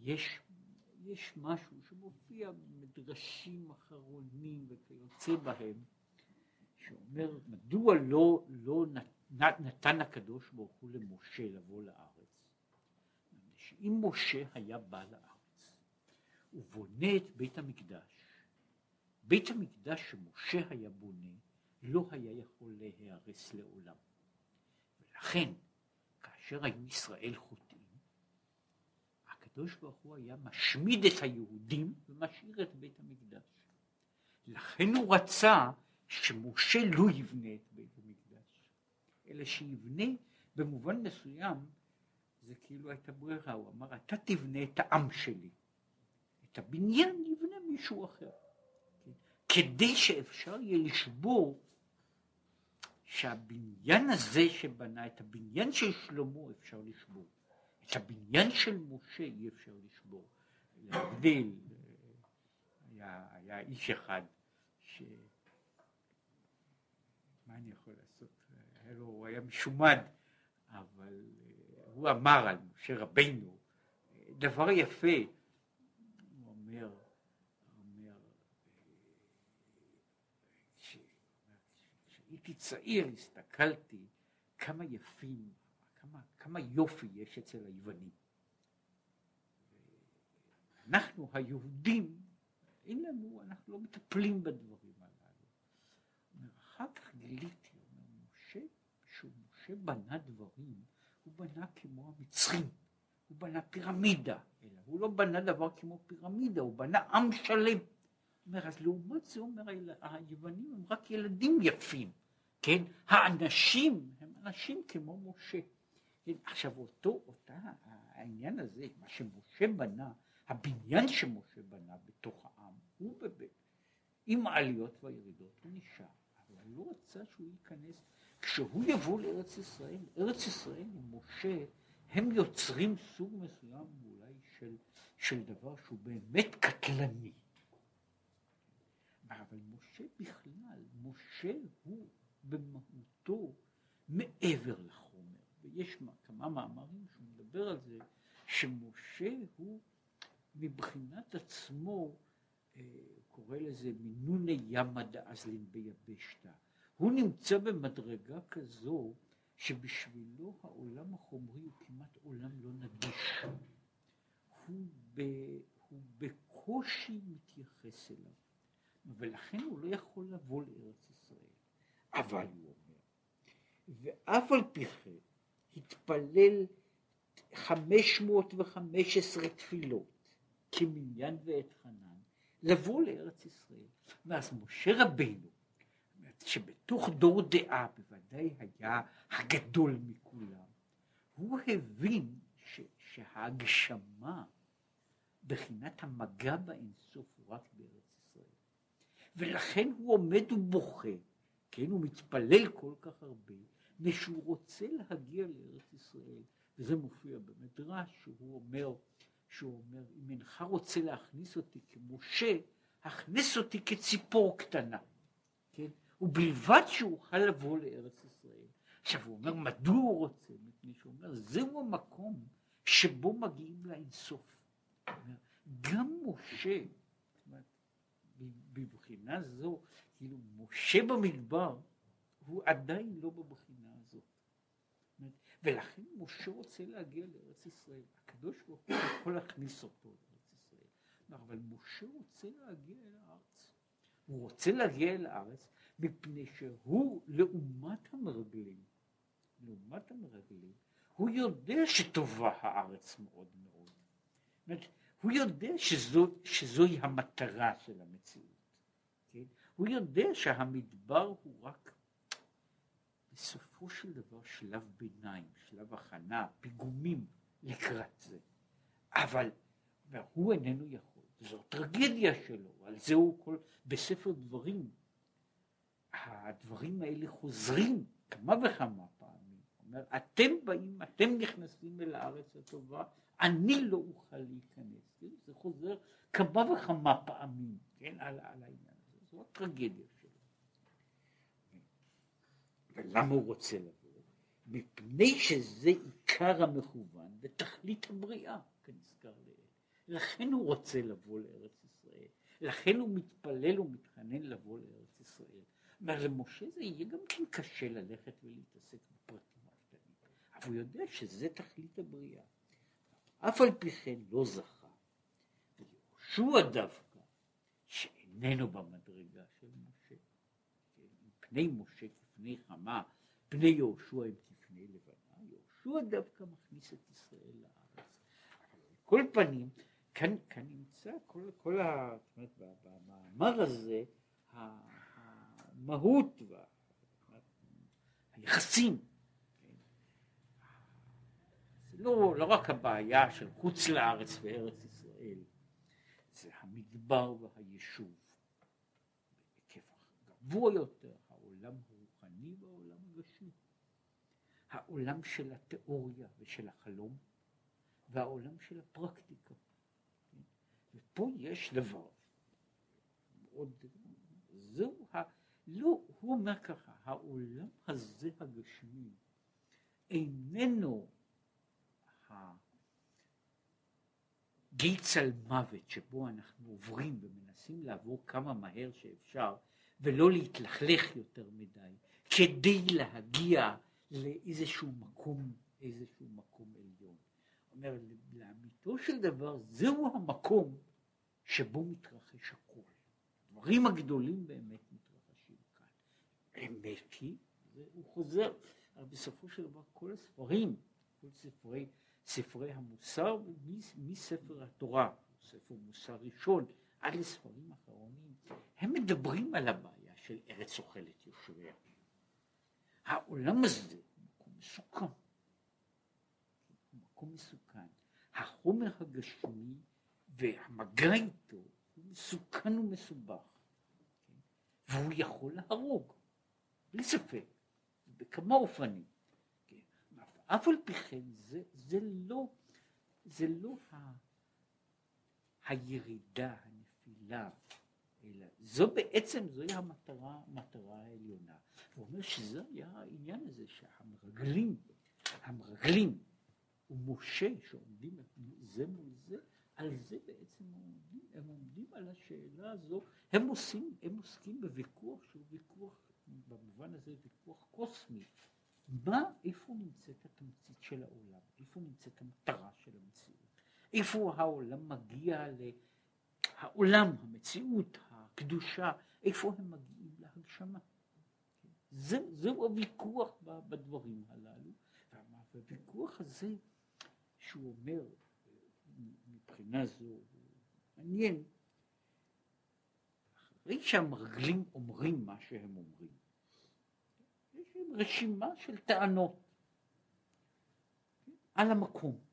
Speaker 1: יש, יש משהו שמופיע במדרשים אחרונים וכיוצא בהם, שאומר מדוע לא, לא נתן הקדוש ברוך הוא למשה לבוא לארץ. שאם משה היה בא לארץ ובונה את בית המקדש, בית המקדש שמשה היה בונה לא היה יכול להיהרס לעולם. ולכן כאשר היו ישראל חוטאים, הקדוש ברוך הוא היה משמיד את היהודים ומשאיר את בית המקדש. לכן הוא רצה שמשה לא יבנה את בית המקדש, אלא שיבנה במובן מסוים, זה כאילו הייתה ברירה, הוא אמר, אתה תבנה את העם שלי, הבניין יבנה מישהו אחר, כן? כדי שאפשר יהיה לשבור שהבניין הזה שבנה, את הבניין של שלמה אפשר לשבור, את הבניין של משה אי אפשר לשבור. להבדיל, היה, היה איש אחד ש... מה אני יכול לעשות? היה לו, הוא היה משומד, אבל אה, הוא אמר על משה רבינו דבר יפה, הוא אומר, אומר, כשהייתי צעיר הסתכלתי כמה יפים, כמה, כמה יופי יש אצל היוונים. אנחנו היהודים, אין לנו, אנחנו לא מטפלים בדברים אחר כך גיליתי, אומר משה, כשהוא משה בנה דברים, הוא בנה כמו המצרים, הוא בנה פירמידה, אלא הוא לא בנה דבר כמו פירמידה, הוא בנה עם שלם. אומר, אז לעומת זה אומר, היוונים הם רק ילדים יפים, כן? האנשים הם אנשים כמו משה. כן? עכשיו אותו, אותה, העניין הזה, מה שמשה בנה, הבניין שמשה בנה בתוך העם, הוא בבית, עם העליות והירידות, הוא נשאר. אבל לא רצה שהוא ייכנס. כשהוא יבוא לארץ ישראל, ארץ ישראל ומשה, הם יוצרים סוג מסוים אולי של, של דבר שהוא באמת קטלני. אבל משה בכלל, משה הוא במהותו מעבר לחומר, ויש כמה מאמרים שהוא מדבר על זה, שמשה הוא מבחינת עצמו, אה, קורא לזה מינוני ימא דאזלין ביבשתא. הוא נמצא במדרגה כזו שבשבילו העולם החומרי הוא כמעט עולם לא נגיש. הוא, ב, הוא בקושי מתייחס אליו, ולכן הוא לא יכול לבוא לארץ ישראל. אבל הוא אומר, ואף על פי כן התפלל 515 תפילות כמניין ואת חנן לבוא לארץ ישראל. ואז משה רבינו, שבתוך דור דעה בוודאי היה הגדול מכולם, הוא הבין ש, שההגשמה, בחינת המגע באינסוף הוא רק בארץ ישראל. ולכן הוא עומד ובוכה, כן, הוא מתפלל כל כך הרבה, ושהוא רוצה להגיע לארץ ישראל. וזה מופיע במדרש, שהוא אומר, שהוא אומר, אם אינך רוצה להכניס אותי כמשה, הכניס אותי כציפור קטנה, כן? ובלבד שאוכל לבוא לארץ ישראל. עכשיו הוא אומר, מדוע הוא רוצה? מפני שהוא אומר, זהו המקום שבו מגיעים לאינסוף. גם משה, בבחינה זו, כאילו משה במדבר, הוא עדיין לא בבחינה הזאת. ולכן משה רוצה להגיע לארץ ישראל. הקדוש ברוך הוא יכול להכניס אותו לארץ ישראל. אבל משה רוצה להגיע אל הארץ. הוא רוצה להגיע אל הארץ מפני שהוא, לעומת המרגלים, לעומת המרגלים, הוא יודע שטובה הארץ מאוד מאוד. הוא יודע שזו, שזוהי המטרה של המציאות. הוא יודע שהמדבר הוא רק בסופו של דבר שלב ביניים, שלב הכנה, פיגומים לקראת זה. אבל הוא איננו יכול, זו טרגדיה שלו, על זה הוא כל, בספר דברים, הדברים האלה חוזרים כמה וכמה פעמים. אומר, אתם באים, אתם נכנסים אל הארץ הטובה, אני לא אוכל להיכנס. כן? זה חוזר כמה וכמה פעמים, כן, על, על העניין. זו הטרגדיה שלו. ולמה הוא רוצה לבוא? מפני שזה עיקר המכוון ותכלית הבריאה, כנזכר לעיל. לכן הוא רוצה לבוא לארץ ישראל, לכן הוא מתפלל ומתחנן לבוא לארץ ישראל. אבל למשה זה יהיה גם כן קשה ללכת ולהתעסק בפרטים הקטנים, אבל הוא יודע שזה תכלית הבריאה. אף על פי כן לא זכה. ויהושע דווקא, שאיננו במדרגה של משה, פני משה כפני חמה, פני יהושע הם כפני לבנה, יהושע דווקא מכניס את ישראל לארץ. כל פנים, כאן, כאן נמצא כל, כל ה... זאת אומרת, במאמר הזה, המהות והיחסים. זה לא, לא רק הבעיה של חוץ לארץ וארץ ישראל, זה המדבר והיישוב. גבוה יותר, העולם הרוחני והעולם הגשמי. העולם של התיאוריה ושל החלום, והעולם של הפרקטיקה. ופה יש דבר מאוד, זהו, ה, לא, הוא אומר ככה, העולם הזה הגשמי איננו הגיץ על מוות שבו אנחנו עוברים ומנסים לעבור כמה מהר שאפשר ולא להתלכלך יותר מדי כדי להגיע לאיזשהו מקום, איזשהו מקום עליון. אומר, לאמיתו של דבר, זהו המקום שבו מתרחש הכל. הדברים הגדולים באמת מתרחשים כאן. אמת היא, הוא חוזר, אבל בסופו של דבר כל הספרים, כל ספרי, ספרי המוסר, מספר התורה, ספר מוסר ראשון, עד לספרים אחרונים, הם מדברים על הבעיה של ארץ אוכלת יושביה. העולם הזה הוא מקום מסוכן. הוא מקום מסוכן. החומר הגשמי והמגע איתו הוא מסוכן ומסובך. כן? והוא יכול להרוג, בלי ספק, בכמה אופנים. כן? אף על פי כן זה, זה לא, זה לא ה, הירידה, הנפילה, אלא זו בעצם, זוהי המטרה, המטרה העליונה. הוא אומר שזה היה העניין הזה שהמרגלים, המרגלים ומשה שעומדים זה מול זה, על זה בעצם הם עומדים, הם עומדים על השאלה הזו, הם עושים, הם עוסקים בוויכוח שהוא ויכוח, במובן הזה ויכוח קוסמי. מה, איפה נמצאת התמצית של העולם? איפה נמצאת המטרה של המציאות? איפה העולם מגיע ל... העולם, המציאות, הקדושה, איפה הם מגיעים להגשמה? זה, זהו הוויכוח בדברים הללו, והוויכוח הזה שהוא אומר מבחינה זו מעניין, אחרי שהמרגלים אומרים מה שהם אומרים, יש להם רשימה של טענות על המקום.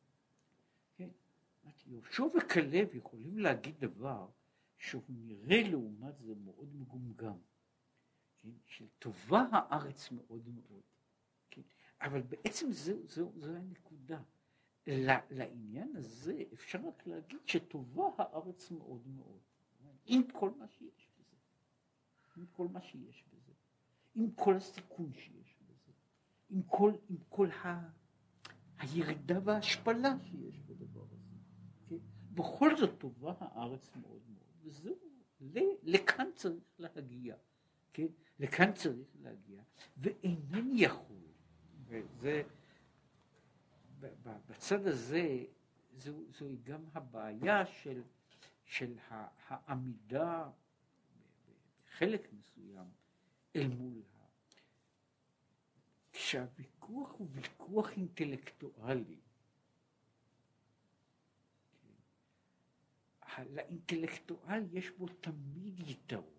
Speaker 1: יהושע וכלב יכולים להגיד דבר שהוא נראה לעומת זה מאוד מגומגם, כן? של טובה הארץ מאוד מאוד, כן? אבל בעצם זו, זו, זו הנקודה. לעניין הזה אפשר רק להגיד שטובה הארץ מאוד מאוד, עם כל מה שיש בזה, עם כל מה שיש בזה, עם כל הסיכון שיש בזה, עם כל, עם כל ה, הירידה וההשפלה שיש. כן? בכל זאת טובה הארץ מאוד מאוד, וזהו, לכאן צריך להגיע, כן? לכאן צריך להגיע, ואינני יכול, וזה בצד הזה זו, זוהי גם הבעיה של, של העמידה בחלק מסוים אל מול ה... כשהוויכוח הוא ויכוח אינטלקטואלי, לאינטלקטואל יש בו תמיד יתרון.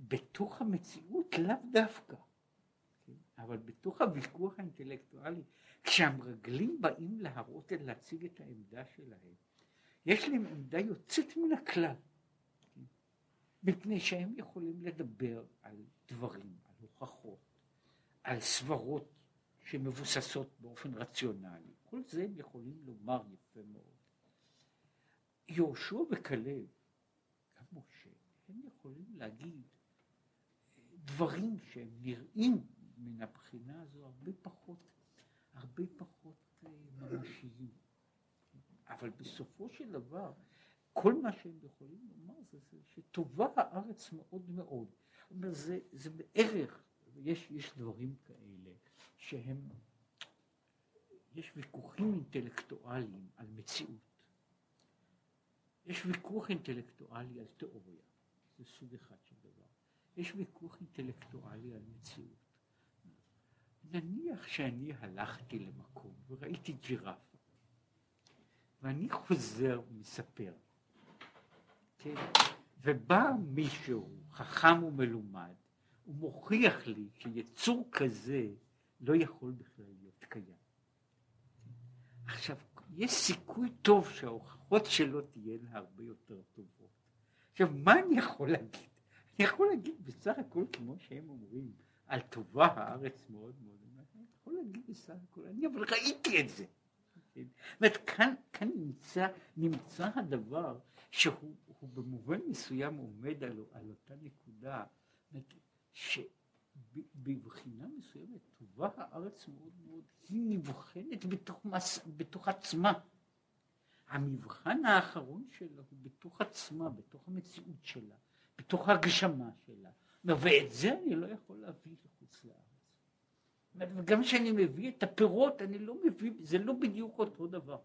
Speaker 1: בתוך המציאות לאו דווקא. אבל בתוך הוויכוח האינטלקטואלי, כשהמרגלים באים להראות, להציג את העמדה שלהם, יש להם עמדה יוצאת מן הכלל, מפני שהם יכולים לדבר על דברים, על הוכחות, על סברות שמבוססות באופן רציונלי, כל זה הם יכולים לומר יפה מאוד. יהושע וכלב, גם משה, הם יכולים להגיד דברים שהם נראים מן הבחינה הזו הרבה פחות, הרבה פחות אה, ממשיים. אבל בסופו של דבר, כל מה שהם יכולים לומר זה, זה שטובה הארץ מאוד מאוד. אומר, זה, זה בערך, יש, יש דברים כאלה שהם, יש ויכוחים אינטלקטואליים על מציאות. יש ויכוח אינטלקטואלי על תיאוריה, זה סוג אחד של דבר. יש ויכוח אינטלקטואלי על מציאות. נניח שאני הלכתי למקום וראיתי ג'ירפה, ואני חוזר ומספר, כן? ובא מישהו חכם ומלומד, ומוכיח לי שיצור כזה לא יכול בכלל להיות קיים. עכשיו, יש סיכוי טוב שההוכחות שלו תהיינה הרבה יותר טובות. עכשיו, מה אני יכול להגיד? אני יכול להגיד בסך הכל כמו שהם אומרים, על טובה הארץ מאוד מאוד. אני יכול להגיד בסך הכל, אני אבל ראיתי את זה. זאת אומרת, כאן, כאן נמצא, נמצא הדבר שהוא במובן מסוים עומד על, על אותה נקודה, שבבחינה מסוימת טובה הארץ מאוד מאוד, היא נבחנת בתוך, מס, בתוך עצמה. המבחן האחרון שלה הוא בתוך עצמה, בתוך המציאות שלה, בתוך ההגשמה שלה. ואת זה אני לא יכול להביא לחוץ לארץ. וגם כשאני מביא את הפירות, אני לא מביא, זה לא בדיוק אותו דבר.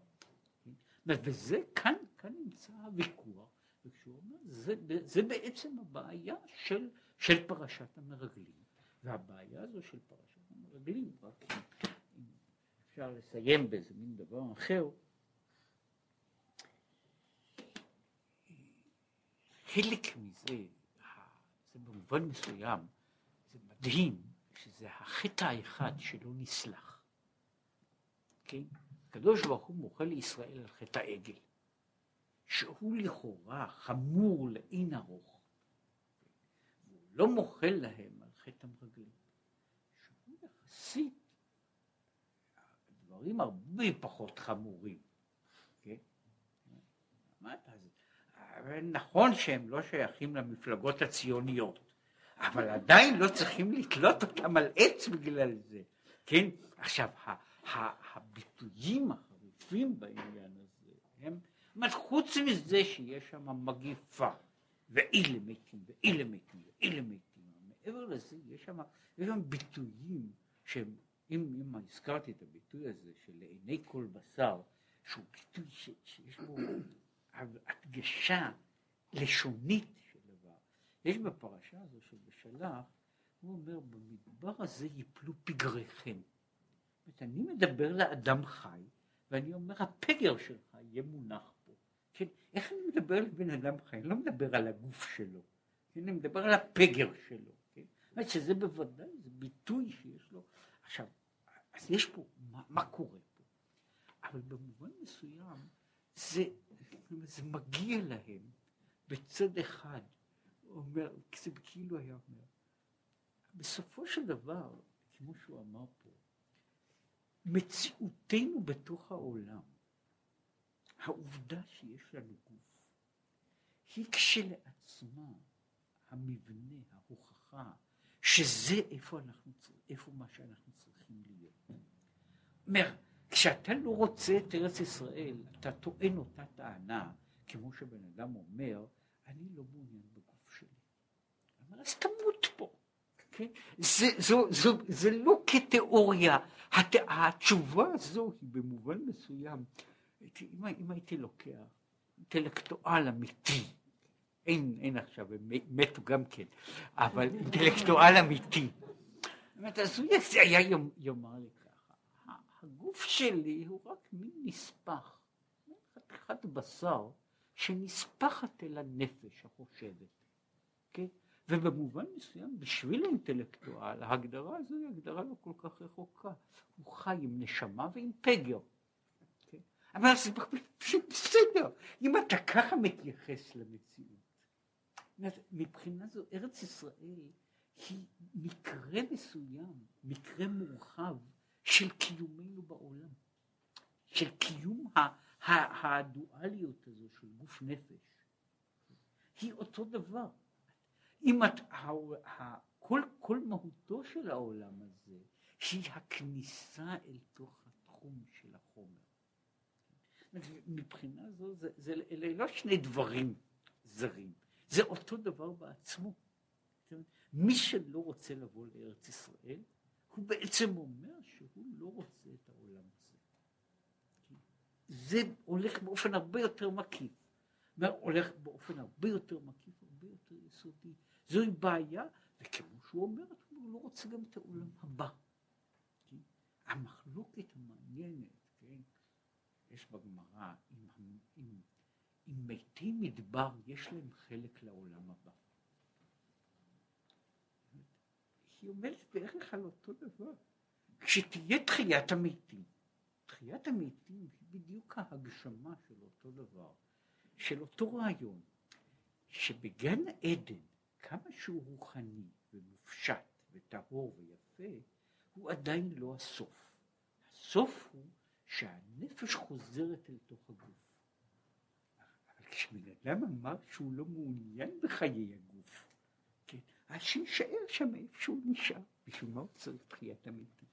Speaker 1: וזה, כאן, כאן נמצא הוויכוח, וכשהוא אומר, זה, זה בעצם הבעיה של, של פרשת המרגלים. והבעיה הזו של פרשת המרגלים, רק אם אפשר לסיים באיזה מין דבר אחר, חלק מזה זה במובן מסוים, זה מדהים שזה החטא האחד שלא נסלח. כן? הקדוש ברוך הוא מוחה לישראל על חטא העגל, שהוא לכאורה חמור לאין ארוך. הוא לא מוחל להם על חטא המרגלים, שהוא יחסית דברים הרבה פחות חמורים. כן? נכון שהם לא שייכים למפלגות הציוניות, אבל עדיין לא צריכים לתלות אותם על עץ בגלל זה, כן? עכשיו, הביטויים אחר שותפים בעניין הזה, הם, זאת חוץ מזה שיש שם מגיפה, ואלה מתים, ואלה מתים, ואלה מתים, מעבר לזה יש שם, יש שם ביטויים שהם, אם, אם הזכרתי את הביטוי הזה של לעיני כל בשר, שהוא ביטוי ש, שיש בו הדגשה לשונית של דבר. יש בפרשה הזו של בשלח, הוא אומר, במדבר הזה יפלו פגריכם. זאת אני מדבר לאדם חי, ואני אומר, הפגר שלך יהיה מונח פה. כן, איך אני מדבר לבן אדם חי? אני לא מדבר על הגוף שלו, כן, אני מדבר על הפגר שלו. אומרת שזה בוודאי, זה ביטוי שיש לו. עכשיו, אז יש פה, מה, מה קורה פה? אבל במובן מסוים, זה, זה מגיע להם בצד אחד. אומר, זה כאילו היה אומר, בסופו של דבר, כמו שהוא אמר פה, מציאותנו בתוך העולם, העובדה שיש לנו גוף, היא כשלעצמה המבנה, ההוכחה, שזה איפה אנחנו, איפה מה שאנחנו צריכים להיות. אומר, כשאתה לא רוצה את ארץ ישראל, אתה טוען אותה טענה, כמו שבן אדם אומר, אני לא מעוניין בגוף שלי. אומר, אז תמות פה. כן? זה, זו, זו, זה לא כתיאוריה, הת, התשובה הזו היא במובן מסוים, אם, הייתי לוקח אינטלקטואל אמיתי, אין, אין עכשיו, הם מתו גם כן, אבל אינטלקטואל אמיתי, אז הוא היה יאמר לי ככה, הגוף שלי הוא רק מין נספח, חתיכת בשר שנספחת אל הנפש החושבת, כן? ובמובן מסוים, בשביל האינטלקטואל, ההגדרה הזו היא הגדרה לא כל כך רחוקה. הוא חי עם נשמה ועם פגר. כן? אבל זה בסדר, אם אתה ככה מתייחס למציאות. מבחינה זו, ארץ ישראל היא מקרה מסוים, מקרה מורחב של קיומנו בעולם. של קיום הדואליות הזו של גוף נפש. היא אותו דבר. אם את, כל, כל מהותו של העולם הזה היא הכניסה אל תוך התחום של החומר. מבחינה זו זה, זה, אלה לא שני דברים זרים, זה אותו דבר בעצמו. מי שלא רוצה לבוא לארץ ישראל, הוא בעצם אומר שהוא לא רוצה את העולם הזה. זה הולך באופן הרבה יותר מקיף. הולך באופן הרבה יותר מקיף, הרבה יותר יסודי. זוהי בעיה, וכמו שהוא אומר, הוא לא רוצה גם את העולם הבא. כן? המחלוקת המעניינת, כן? יש בגמרא, אם, אם מתי מדבר יש להם חלק לעולם הבא. היא אומרת בערך על אותו דבר. כשתהיה תחיית המתים, תחיית המתים היא בדיוק ההגשמה של אותו דבר, של אותו רעיון, שבגן עדן כמה שהוא רוחני ומופשט וטהור ויפה, הוא עדיין לא הסוף. הסוף הוא שהנפש חוזרת אל תוך הגוף. כשבן אדם אמר שהוא לא מעוניין בחיי הגוף, כן, אז שיישאר שם איפה שהוא נשאר, בשביל מה הוא צריך תחיית המתים.